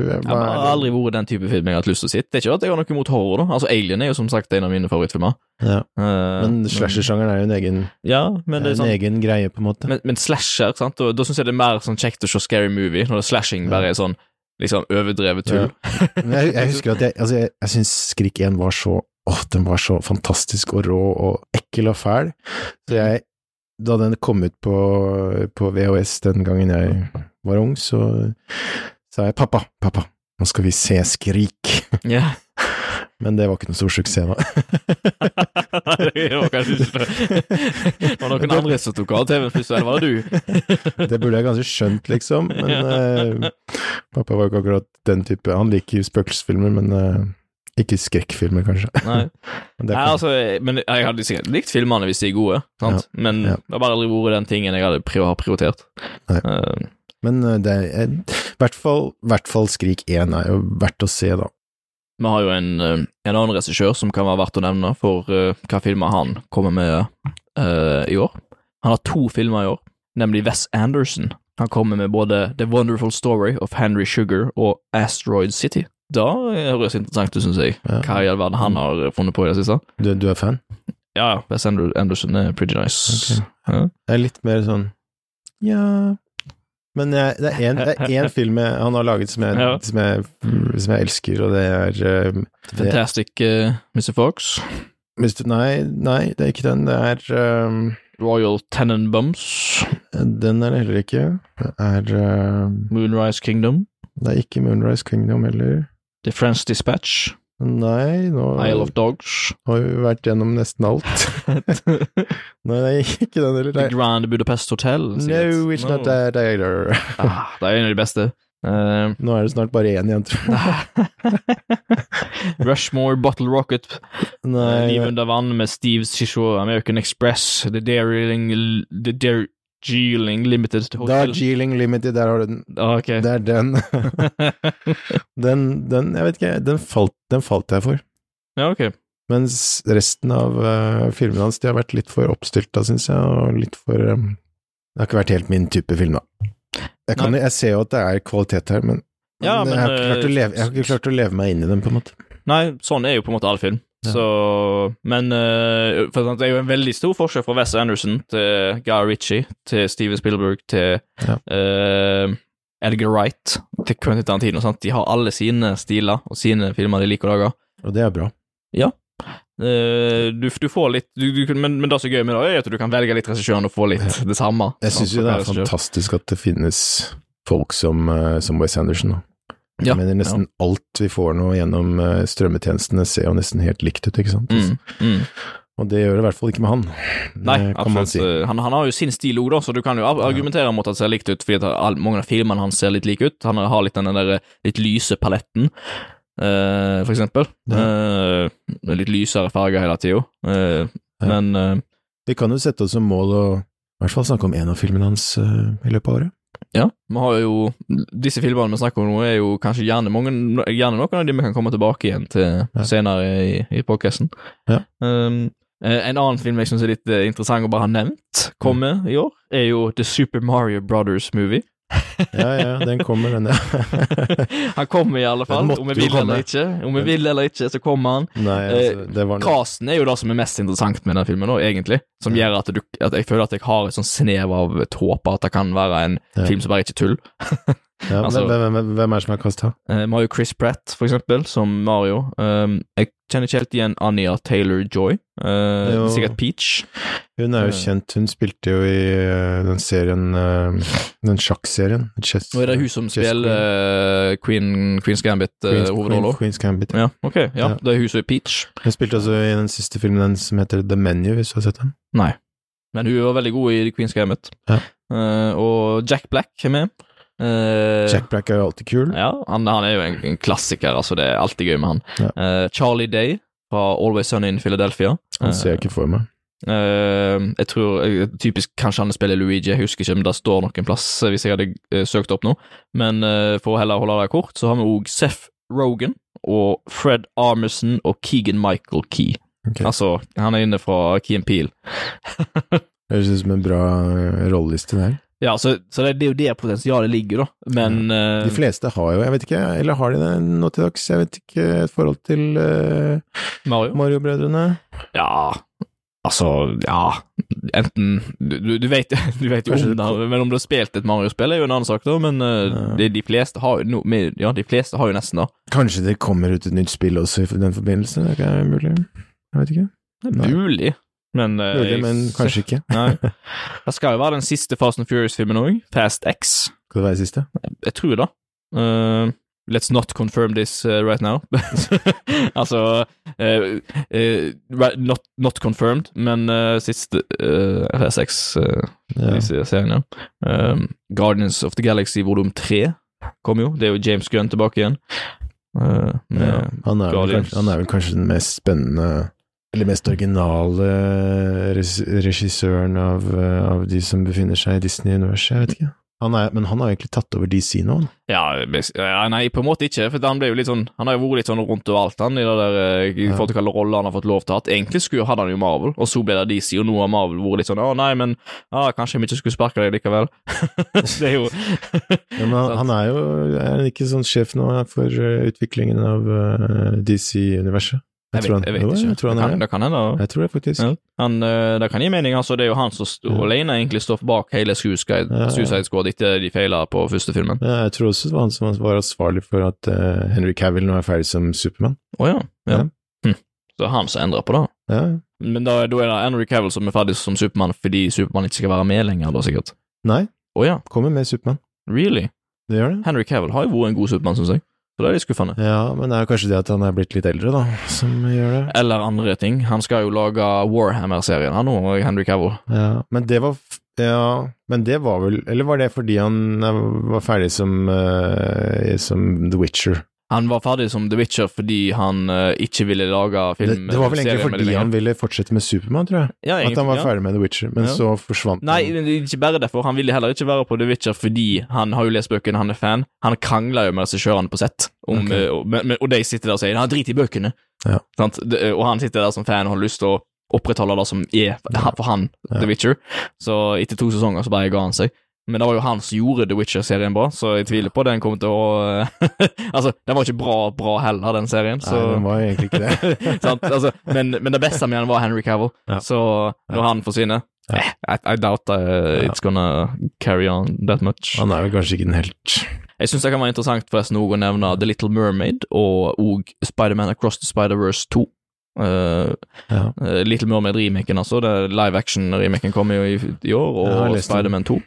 Speaker 2: Jeg har
Speaker 1: er
Speaker 2: aldri vært den type film jeg har hatt lyst til å se. Det er ikke at jeg har noe imot horror, da. Altså, Alien er jo som sagt en av mine favorittfilmer.
Speaker 1: Ja.
Speaker 2: Uh,
Speaker 1: Men slashersjangeren er jo en egen,
Speaker 2: Ja, men det er
Speaker 1: en
Speaker 2: sånn
Speaker 1: egen greie, på en måte.
Speaker 2: Men, men slasher, sant, og da syns jeg det er mer sånn kjekt å se Scary Movie, når det slashing bare er sånn liksom overdrevet tull.
Speaker 1: Ja. jeg, jeg husker at jeg, altså jeg, jeg syns Skrik 1 var så Åh, den var så fantastisk og rå og ekkel og fæl. Så jeg Da den kom ut på, på VHS den gangen jeg var ung, så sa jeg pappa, pappa, nå skal vi se Skrik.
Speaker 2: Ja.
Speaker 1: Men det var ikke noe stor suksess, da.
Speaker 2: Det var kanskje ikke det. Var noen andre som tok av TV-en eller var det du?
Speaker 1: Det burde jeg kanskje skjønt, liksom. Men eh, pappa var jo ikke akkurat den type Han liker spøkelsesfilmer, men eh, ikke skrekkfilmer, kanskje.
Speaker 2: Nei.
Speaker 1: Men
Speaker 2: Nei, altså, men jeg hadde sikkert likt filmene hvis de er gode, sant? men
Speaker 1: ja.
Speaker 2: det har bare aldri vært den tingen jeg hadde pri har prioritert.
Speaker 1: Nei.
Speaker 2: Uh,
Speaker 1: Men eh, det er i hvert fall, hvert fall Skrik 1 er jo verdt å se, da.
Speaker 2: Vi har jo en, eh, en annen regissør som kan være verdt å nevne for uh, hva filmer han kommer med uh, i år. Han har to filmer i år, nemlig Wes Anderson. Han kommer med både The Wonderful Story of Henry Sugar og Asteroid City. Da høres det interessant ut, syns jeg.
Speaker 1: Ja.
Speaker 2: Hva i all verden han har funnet på i det siste.
Speaker 1: Du, du er fan?
Speaker 2: Ja, ja, Wes Anderson er pretty nice.
Speaker 1: Okay.
Speaker 2: Ja.
Speaker 1: Jeg er litt mer sånn Ja Men jeg, det er en- det er én film jeg, han har laget som jeg,
Speaker 2: Ja.
Speaker 1: som, jeg, som jeg elsker, og det er eh, det,
Speaker 2: Fantastic uh, Mr. Fox.
Speaker 1: Mr. Nei, nei, det er ikke den. Det er eh,
Speaker 2: Royal Tenenbums.
Speaker 1: Den er det heller ikke. Det er eh,
Speaker 2: Moonrise Kingdom.
Speaker 1: Det er ikke Moonrise Kingdom heller.
Speaker 2: The French Dispatch.
Speaker 1: Nei, nå
Speaker 2: Isle of Dogs.
Speaker 1: har vi vært gjennom nesten alt. Nei, det er ikke den heller.
Speaker 2: The Grand Budapest Hotel. sikkert.
Speaker 1: No, it's not that either.
Speaker 2: Ah, det er en av de beste. Uh,
Speaker 1: Nå er det snart bare én igjen, tror jeg.
Speaker 2: Rushmore, Bottle Rocket,
Speaker 1: Nei,
Speaker 2: Liv under vann med Steve Shisho, American Express, The Daring The Darjeeling Limited Hotel.
Speaker 1: Geeling Limited, der har du den.
Speaker 2: Ah, ok.
Speaker 1: Det er den. den, den, jeg vet ikke, den falt, den falt jeg for.
Speaker 2: ja, ok.
Speaker 1: Mens resten av uh, filmene hans, de har vært litt for oppstylta, syns jeg, og litt for um, Det har ikke vært helt min type film, da. Jeg, kan, jeg ser jo at det er kvalitet her, men,
Speaker 2: Ja,
Speaker 1: men jeg, har
Speaker 2: eh,
Speaker 1: leve, jeg har ikke klart å leve meg inn i den, på en måte.
Speaker 2: Nei, sånn er jo på en måte all film.
Speaker 1: Ja.
Speaker 2: Så, men uh, for det er jo en veldig stor forskjell fra Wes Anderson til Guy Ritchie, til Steven Spielberg, til
Speaker 1: Ja.
Speaker 2: uh, Edgar Wright, til Quentin Tarantino. Sant? De har alle sine stiler og sine filmer de liker å lage.
Speaker 1: Og det er bra.
Speaker 2: Eh, du, du får litt du, du, men, men det som er gøy med det, er at du kan velge litt regissøren og få litt det samme.
Speaker 1: Jeg syns jo det er fantastisk at det finnes folk som, som Wes Anderson, da.
Speaker 2: Ja,
Speaker 1: mener nesten alt vi får nå gjennom eh, strømmetjenestene ser jo nesten helt likt ut, ikke sant?
Speaker 2: Mm, mm.
Speaker 1: Og det gjør det i hvert fall ikke med han.
Speaker 2: Nei,
Speaker 1: man
Speaker 2: absolutt.
Speaker 1: si.
Speaker 2: Eh, Han, han har jo sin stil òg, så du kan jo ar- argumentere mot at det ser likt ut, fordi all, mange av filmene hans ser litt like ut. Han har litt den der litt lyse paletten, uh, for eksempel. Ja. Uh, litt lysere farger hele tida. uh,
Speaker 1: Ja.
Speaker 2: Men eh,
Speaker 1: Vi kan jo sette oss som mål å i hvert fall snakke om en av filmene hans eh, i løpet av året.
Speaker 2: Ja, vi har jo Disse filmene vi snakker om nå, er jo kanskje gjerne, mange, gjerne noen av de vi kan komme tilbake igjen til
Speaker 1: Ja.
Speaker 2: senere i, i podcasten.
Speaker 1: Ja.
Speaker 2: Um, eh, en annen film jeg syns er litt eh, interessant å bare ha nevnt, kommer i år, er jo The Super Mario Brothers Movie.
Speaker 1: Ja, ja, den kommer, den, ja.
Speaker 2: han kommer i alle fall, om vi vil eller ikke. Om vi vil eller ikke, så kommer han.
Speaker 1: Nei, altså, det var noe
Speaker 2: Casten er jo det som er mest interessant med den filmen, nå, egentlig. Som
Speaker 1: Ja.
Speaker 2: gjør at, du, at jeg føler at jeg har et sånn snev av håp at det kan være en
Speaker 1: Ja.
Speaker 2: film som bare ikke er tull.
Speaker 1: ja,
Speaker 2: altså-
Speaker 1: hvem, hvem, hvem er det som er kasta?
Speaker 2: Eh, Vi har jo Chris Pratt, for eksempel, som Mario. Um, jeg kjenner ikke helt igjen Anja Taylor-Joy. Uh, sikkert Peach.
Speaker 1: Hun er jo
Speaker 2: Eh.
Speaker 1: kjent, hun spilte jo i uh, den serien uh, Den sjakkserien. Chess-
Speaker 2: Og er det hun som spiller Queen, Queen's Gambit uh,
Speaker 1: Queen's. Queen, Queen's Gambit.
Speaker 2: Ja, ok. Ja,
Speaker 1: Ja.
Speaker 2: det er hun som er Peach.
Speaker 1: Hun spilte også i den siste filmen den som heter The Menu, hvis du har sett den.
Speaker 2: Nei. Men hun var veldig god i Queen's Gambit.
Speaker 1: Ja.
Speaker 2: Og Jack Black er med. Eh,
Speaker 1: Jack Black er jo alltid kul.
Speaker 2: Ja, han, han er jo en, en klassiker, altså. Det er alltid gøy med han.
Speaker 1: Ja.
Speaker 2: Uh, Charlie Day fra Always Sunny in Philadelphia.
Speaker 1: Han ser jeg ikke for meg.
Speaker 2: Uh, jeg tror uh, Typisk kanskje han spiller Luigi, jeg husker ikke, men det står noen plass eh, hvis jeg hadde uh, søkt opp nå. Men eh, for å heller holde det kort, så har vi òg Seth Rogan og Fred Armisen og Keegan Michael Key.
Speaker 1: Okay.
Speaker 2: Altså, han er inne fra Key and Peel.
Speaker 1: Høres ut som en bra eh, rolleliste der.
Speaker 2: Ja, så, så det, det er jo der potensialet ligger, da. Men mm.
Speaker 1: De fleste har jo, jeg vet ikke, eller har de det nå til dags, jeg vet ikke, et forhold til uh,
Speaker 2: Mario
Speaker 1: Mario-brødrene?
Speaker 2: Ja, altså Ja. Enten Du, du, vet, du vet jo om det, men om du har spilt et Mario-spill, er jo en annen sak, da. Men
Speaker 1: uh,
Speaker 2: de, de fleste har jo no, med- Ja, de fleste har jo nesten det.
Speaker 1: Kanskje det kommer ut et nytt spill også i den forbindelse? Det er mulig. Jeg vet ikke.
Speaker 2: Det er mulig, men uh,
Speaker 1: Mulig,
Speaker 2: jeg-
Speaker 1: men kanskje ikke.
Speaker 2: Nei. Det skal jo være den siste Fast and Furious-filmen òg. Fast X.
Speaker 1: Skal det være siste?
Speaker 2: Jeg tror det. Uh, let's not confirm this uh, right now. altså right, not, not confirmed, men siste FSX uh,
Speaker 1: Ja.
Speaker 2: Um, Guardians of the Galaxy volum 3 kom jo. Det er jo James Gunn tilbake igjen.
Speaker 1: Ja. Han, er kanskje, han er vel kanskje den mest spennende eller mest originale regissøren av, eh, av de som befinner seg i Disney-universet, jeg vet ikke. Han er, men han har egentlig tatt over DC nå.
Speaker 2: Ja, nei, på en måte ikke, for han ble jo litt sånn Han har jo vært litt sånn rundt og alt, han, i det der eh, I forhold til hvilke roller han har fått lov til å ha. Egentlig skulle hadde han jo Marvel, og så ble det DC, og nå har Marvel vært litt sånn Å, nei, men ah, kanskje vi ikke skulle sparke deg likevel. det er jo
Speaker 1: Ja, men han, han er jo er ikke sånn sjef nå for eh, utviklingen av DC-universet.
Speaker 2: Jeg
Speaker 1: tror
Speaker 2: vet, jeg vet ikke.
Speaker 1: Jeg tror han
Speaker 2: det, kan,
Speaker 1: det.
Speaker 2: kan hende.
Speaker 1: Jeg tror det, faktisk.
Speaker 2: Ja. Han, eh, det kan gi mening, altså. Det er jo han som sto
Speaker 1: Ja.
Speaker 2: alene egentlig står bak hele Suicide,
Speaker 1: Ja, ja.
Speaker 2: Suicide Squad etter de feila på første filmen.
Speaker 1: Ja, jeg tror også det var han som var ansvarlig for at uh, Henry Cavill nå er ferdig som Supermann.
Speaker 2: Å ja. ja. Hm. Så han som endrer på det.
Speaker 1: Ja.
Speaker 2: Men da, da er det Henry Cavill som er ferdig som Supermann fordi Supermann ikke skal være med lenger, da sikkert.
Speaker 1: Nei,
Speaker 2: Oh, ja,
Speaker 1: kommer med Supermann.
Speaker 2: really?
Speaker 1: Det gjør det.
Speaker 2: Henry Cavill har jo vært en god Supermann, syns jeg. Så det er litt skuffende.
Speaker 1: Ja, men det er jo kanskje det at han er blitt litt eldre, da, som gjør det.
Speaker 2: Eller andre ting. Han skal jo lage Warhammer-serien, han nå, Henry Cavill.
Speaker 1: Ja, men det var Ja, men det var vel Eller var det fordi han eh, var ferdig som, uh, som The Witcher?
Speaker 2: Han var ferdig som The Witcher fordi han uh, ikke ville lage film
Speaker 1: det var vel egentlig
Speaker 2: det
Speaker 1: fordi han ville fortsette med Supermann, tror jeg.
Speaker 2: ja,
Speaker 1: At han var
Speaker 2: ja.
Speaker 1: ferdig med The Witcher, men
Speaker 2: Ja.
Speaker 1: så forsvant
Speaker 2: Nei,
Speaker 1: han.
Speaker 2: Nei, ikke bare derfor. Han ville heller ikke være på The Witcher fordi han har jo lest bøkene, han er fan. Han krangler jo med regissørene på sett, om,
Speaker 1: okay.
Speaker 2: og, og, men- og de sitter der og sier 'han drit i bøkene'? Det- og han sitter der som fan og har lyst til å opprettholde det som er for han. The Witcher. Så etter to sesonger så bare ga han seg. Men det var jo han som gjorde The Witcher-serien bra, så jeg tviler på den kommer til å Altså, den var ikke bra bra heller, den serien. Så
Speaker 1: Nei, den var egentlig ikke det.
Speaker 2: Sant? Altså, men, men det beste med han var Henry Cavill,
Speaker 1: Ja.
Speaker 2: så når
Speaker 1: Ja.
Speaker 2: han forsvinner
Speaker 1: Ja.
Speaker 2: eh, I, I doubt uh,
Speaker 1: Ja.
Speaker 2: it's gonna carry on that much.
Speaker 1: Han er vel kanskje ikke den helt
Speaker 2: Jeg syns det kan være interessant forresten å nevne The Little Mermaid og, òg Spiderman Across the Spider-Verse 2. Uh,
Speaker 1: Ja.
Speaker 2: uh, Little Mermaid-remaken, altså. Det Live action-remaken kommer jo i, i år, og
Speaker 1: den.
Speaker 2: Spiderman 2.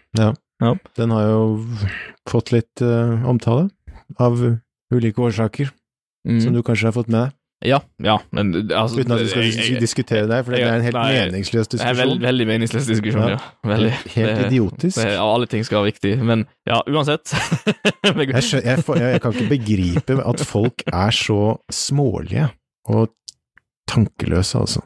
Speaker 1: Den har jo fått litt uh, omtale av ulike årsaker,
Speaker 2: Mm.
Speaker 1: som du kanskje har fått med deg.
Speaker 2: Ja, ja, men altså
Speaker 1: Uten at vi skal
Speaker 2: jeg- jeg-
Speaker 1: diskutere det, for det
Speaker 2: jeg-
Speaker 1: er en helt
Speaker 2: nei,
Speaker 1: meningsløs
Speaker 2: Det er veld, veldig meningsløs diskusjon, ja.
Speaker 1: Ja.
Speaker 2: Veldig.
Speaker 1: Helt
Speaker 2: Det-
Speaker 1: idiotisk.
Speaker 2: Det, alle ting skal være viktig, men ja, uansett.
Speaker 1: Jeg, skjø, jeg, får- jeg kan ikke begripe at folk er så smålige og tankeløse, altså.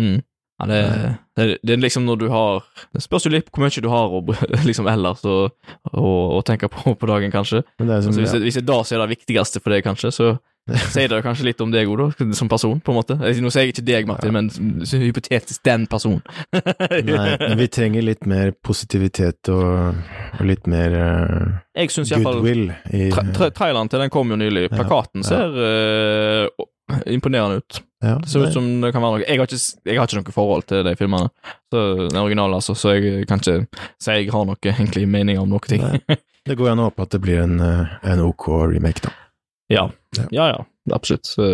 Speaker 2: mm. Ja, det, det, det er liksom når du har Det spørs jo litt hvor mye du har å, liksom ellers å, tenke på på dagen, kanskje.
Speaker 1: Som,
Speaker 2: Altså, hvis,
Speaker 1: ja.
Speaker 2: det, hvis det da så er det viktigste for deg, kanskje, så sier det kanskje litt om deg òg, da, som person, på en måte. Nå sier jeg ikke deg, Martin, men hypotetisk den personen.
Speaker 1: Nei, men vi trenger litt mer positivitet og, og litt mer
Speaker 2: uh,
Speaker 1: goodwill i
Speaker 2: tra tra Traileren til den kom jo nylig. Plakaten
Speaker 1: ja.
Speaker 2: ser uh, imponerende ut.
Speaker 1: Ja,
Speaker 2: Det ser ut som det kan være noe Jeg har ikke, jeg har ikke noe forhold til de filmene, så, den originale, altså, så jeg kan ikke si jeg har noe egentlig mening om noe ting.
Speaker 1: Det går an å håpe at det blir en, eh, en ok remake, da.
Speaker 2: Ja,
Speaker 1: Ja.
Speaker 2: ja, ja, absolutt. Så,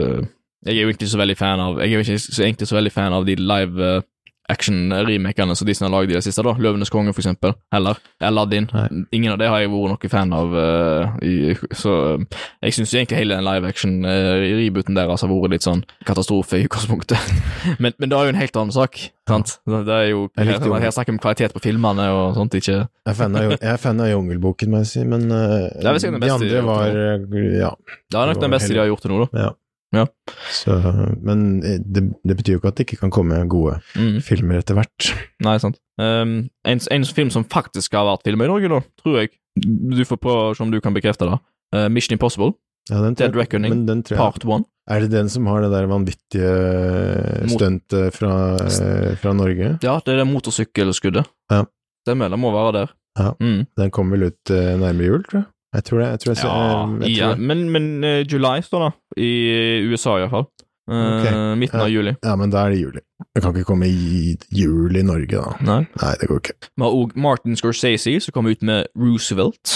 Speaker 2: jeg er jo ikke så veldig fan av Jeg er jo ikke så, egentlig så veldig fan av de live eh, action-remakene som Disney har lagd i det siste, da. Løvenes konge, for eksempel. Eller Aladdin.
Speaker 1: Nei.
Speaker 2: Ingen av det har jeg vært noen fan av. Uh, i, så uh, jeg syns egentlig hele den live action-rebooten deres har vært litt sånn katastrofe i utgangspunktet. men, men det er jo en helt annen sak, sant? Det er jo
Speaker 1: Jeg jo-
Speaker 2: Her, her snakker vi om kvalitet på filmene og sånt, ikke
Speaker 1: Jeg er fan av, Jungelboken, må jeg si, men
Speaker 2: uh,
Speaker 1: de andre var Ja.
Speaker 2: Det er nok den beste de har gjort til nå, da.
Speaker 1: Så, men eh, det, det betyr jo ikke at det ikke kan komme gode
Speaker 2: Mm.
Speaker 1: filmer etter hvert.
Speaker 2: Nei, sant. Um, en, en film som faktisk har vært film i Norge, da, tror jeg Du får prøve å se om du kan bekrefte det. Uh, Mission Impossible,
Speaker 1: Ja, den tror
Speaker 2: Dead Reckoning, part one.
Speaker 1: Er det den som har det der vanvittige
Speaker 2: Mot-
Speaker 1: stuntet fra, eh, fra Norge?
Speaker 2: Ja, det er det motorsykkelskuddet.
Speaker 1: Ja.
Speaker 2: Den må være der.
Speaker 1: Ja.
Speaker 2: Mm.
Speaker 1: Den kommer vel ut eh, nærmere jul, tror jeg. Jeg tror det. Jeg tror jeg,
Speaker 2: Ja,
Speaker 1: jeg, jeg,
Speaker 2: ja.
Speaker 1: tror det.
Speaker 2: men, men uh, July står da, i USA iallfall. Uh,
Speaker 1: Ok.
Speaker 2: Midten av juli.
Speaker 1: ja, men da er det juli. Det kan ikke komme i jul i Norge, da.
Speaker 2: Nei.
Speaker 1: Nei, det går ikke.
Speaker 2: Vi har òg Martin Scorsese, som kom ut med Roosevelt,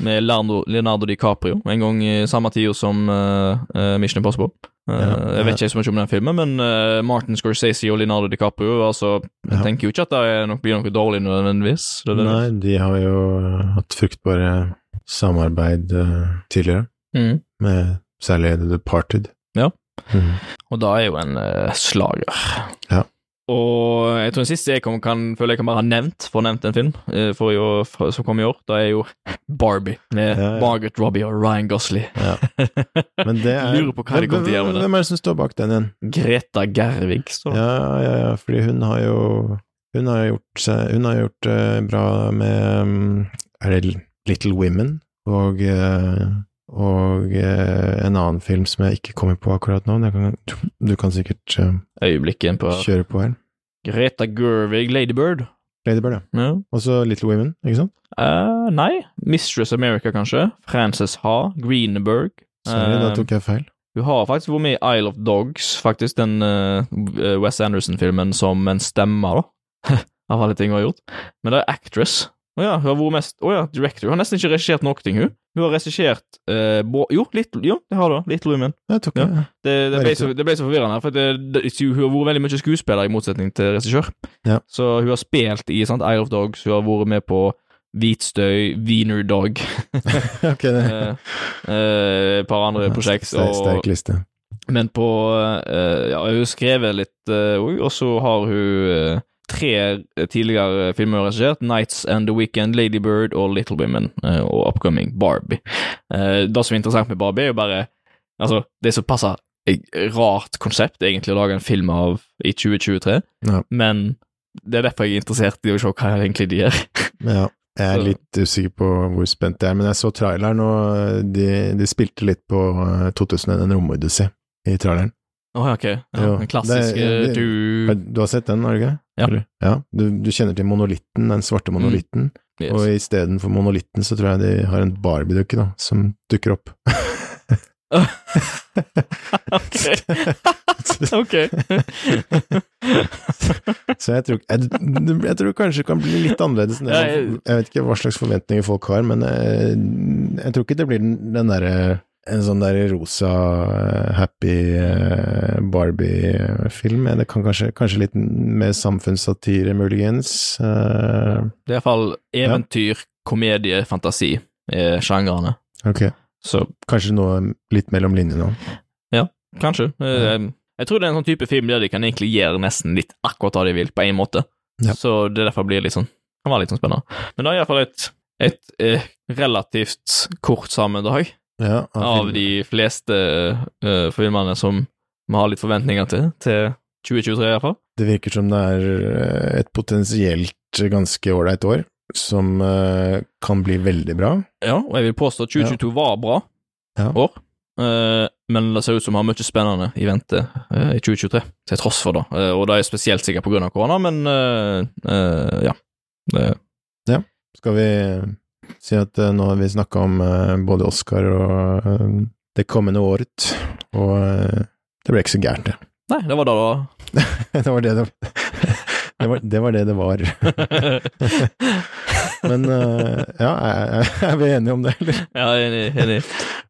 Speaker 2: med Leonardo, Leonardo DiCaprio, en gang i samme tid som eh, eh, Mission Impossible. Eh,
Speaker 1: Ja,
Speaker 2: jeg vet ikke så mye om den filmen, men uh, Martin Scorsese og Leonardo DiCaprio altså, Jeg
Speaker 1: Ja.
Speaker 2: tenker jo ikke at det nok, blir noe dårlig nødvendigvis. Det det.
Speaker 1: Nei, de har jo hatt fruktbare samarbeid eh, tidligere,
Speaker 2: Mm.
Speaker 1: med særlig The Departed.
Speaker 2: Ja.
Speaker 1: mm.
Speaker 2: Og da er jo en uh, slager.
Speaker 1: Ja.
Speaker 2: Og jeg tror den siste jeg kan, kan, føler jeg kan bare ha nevnt, for nevnt en film eh, for år, for, som kom i år, da er jo Barbie med
Speaker 1: Ja, ja.
Speaker 2: Margaret Robbie og Ryan Gosley.
Speaker 1: Ja. Men det er
Speaker 2: Lurer på hva de kommer til å gjøre med det.
Speaker 1: Hvem er det som står bak den igjen?
Speaker 2: Greta Gervig, det.
Speaker 1: Ja, ja, ja, fordi hun har jo Hun har gjort, hun har gjort uh, bra med um, er det Little Women og, eh, og eh, en annen film som jeg ikke kommer på akkurat nå. men kan, du kan sikkert eh,
Speaker 2: Øyeblikket på
Speaker 1: kjøre på her.
Speaker 2: Greta Gervig, Ladybird.
Speaker 1: Ladybird, ja.
Speaker 2: Ja.
Speaker 1: Og så Little Women, ikke sant?
Speaker 2: Uh, nei. Mistress America, kanskje. Frances Ha. Greenberg.
Speaker 1: Sorry, da
Speaker 2: Eh,
Speaker 1: tok jeg feil.
Speaker 2: Hun har faktisk vært med i Isle of Dogs, faktisk, den uh, Wes Anderson-filmen som en stemme, da. Av alle ting hun har gjort. Men det er actress. Å ja, hun har vært mest Å ja, director. Hun har nesten ikke regissert noe, ting, hun. Hun har regissert eh, bo- Jo, Little, jo, det har du. Little Women.
Speaker 1: Jeg tok
Speaker 2: Ja.
Speaker 1: ja.
Speaker 2: Det, det,
Speaker 1: Det
Speaker 2: ble så, det ble så forvirrende, for det, det, hun har vært veldig mye skuespiller i motsetning til regissør.
Speaker 1: Ja.
Speaker 2: Så hun har spilt i sant, Eye of Dogs, hun har vært med på Hvitstøy, Wiener Dog,
Speaker 1: ok, det
Speaker 2: eh, eh, et par andre prosjekt.
Speaker 1: Sterk, liste.
Speaker 2: Men på eh, Ja, hun har skrevet litt uh, og så har hun eh, tre tidligere filmer regissert. 'Nights and the Weekend', 'Lady Bird' og 'Little Women', eh, og 'Upcoming Barbie'. Eh, det som er interessant med Barbie, er jo bare Altså, det som passer rart konsept, egentlig, å lage en film av i 2023,
Speaker 1: Ja.
Speaker 2: men det er derfor jeg er interessert i å se hva egentlig de gjør.
Speaker 1: Ja, jeg er litt usikker på hvor spent jeg er, men jeg så traileren, og de, de spilte litt på eh, 2001 En romodyssé i traileren.
Speaker 2: Å, ok. Ja,
Speaker 1: Jo,
Speaker 2: den klassiske
Speaker 1: det- det-
Speaker 2: du
Speaker 1: Du har sett den, har du ikke?
Speaker 2: Ja.
Speaker 1: Ja. Du, du kjenner til monolitten, den svarte monolitten,
Speaker 2: yes.
Speaker 1: og istedenfor monolitten så tror jeg de har en Barbie-dukke, da, som dukker opp.
Speaker 2: Ok. ok.
Speaker 1: Så jeg tror, jeg, jeg tror kanskje det kan bli litt annerledes enn det.
Speaker 2: Jeg-
Speaker 1: Jeg vet ikke hva slags forventninger folk har, men jeg, jeg tror ikke det blir den, den derre en sånn der rosa, eh, happy eh, Barbie-film. Det kan kanskje, kanskje litt mer samfunnssatire, muligens. Eh,
Speaker 2: Det er iallfall eventyr, komedie, fantasi er sjangrene.
Speaker 1: ok,
Speaker 2: Så
Speaker 1: kanskje noe litt mellom linjene òg.
Speaker 2: kanskje. Eh, Jeg tror det er en sånn type film der de kan egentlig gjøre nesten litt akkurat hva de vil, på en måte.
Speaker 1: Ja.
Speaker 2: Så det derfor blir litt sånn kan være litt sånn spennende. Men det er iallfall et, et et relativt kort sammendrag
Speaker 1: Ja,
Speaker 2: av de fleste uh, filmene som vi har litt forventninger til, til 2023 iallfall.
Speaker 1: Det virker som det er eh, et potensielt ganske ålreit år, som uh, kan bli veldig bra.
Speaker 2: Ja, og jeg vil påstå at 2022 var bra
Speaker 1: Ja.
Speaker 2: år, uh, men det ser ut som vi har mye spennende i vente uh, i 2023, til tross for det. Og det er spesielt sikkert på grunn av korona, men ja. eh, ja. Det,
Speaker 1: Skal vi si at eh, nå har vi snakka om eh, både Oscar og eh, det kommende året, og det ble ikke så gærent, det.
Speaker 2: nei, det var da det
Speaker 1: det var det det, det, var, det var det det var.
Speaker 2: var.
Speaker 1: Men ja, er, er vi enige om det, eller?
Speaker 2: ja, enig. enig.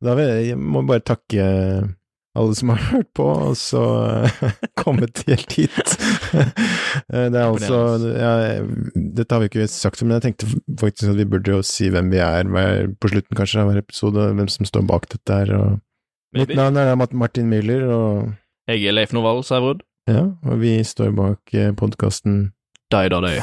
Speaker 1: Da vil jeg må bare takke alle som har hørt på, og så eh, kommet helt hit. Eh, det er altså ja, Dette har vi ikke sagt, men jeg tenkte faktisk at vi burde jo si hvem vi er hver, på slutten kanskje av hver episode, hvem som står bak dette her. Og mitt navn er Mart- Martin Müller, og,
Speaker 2: Jeg er Leif Novald Sævrud.
Speaker 1: ja, og vi står bak podkasten
Speaker 2: Dei da døy.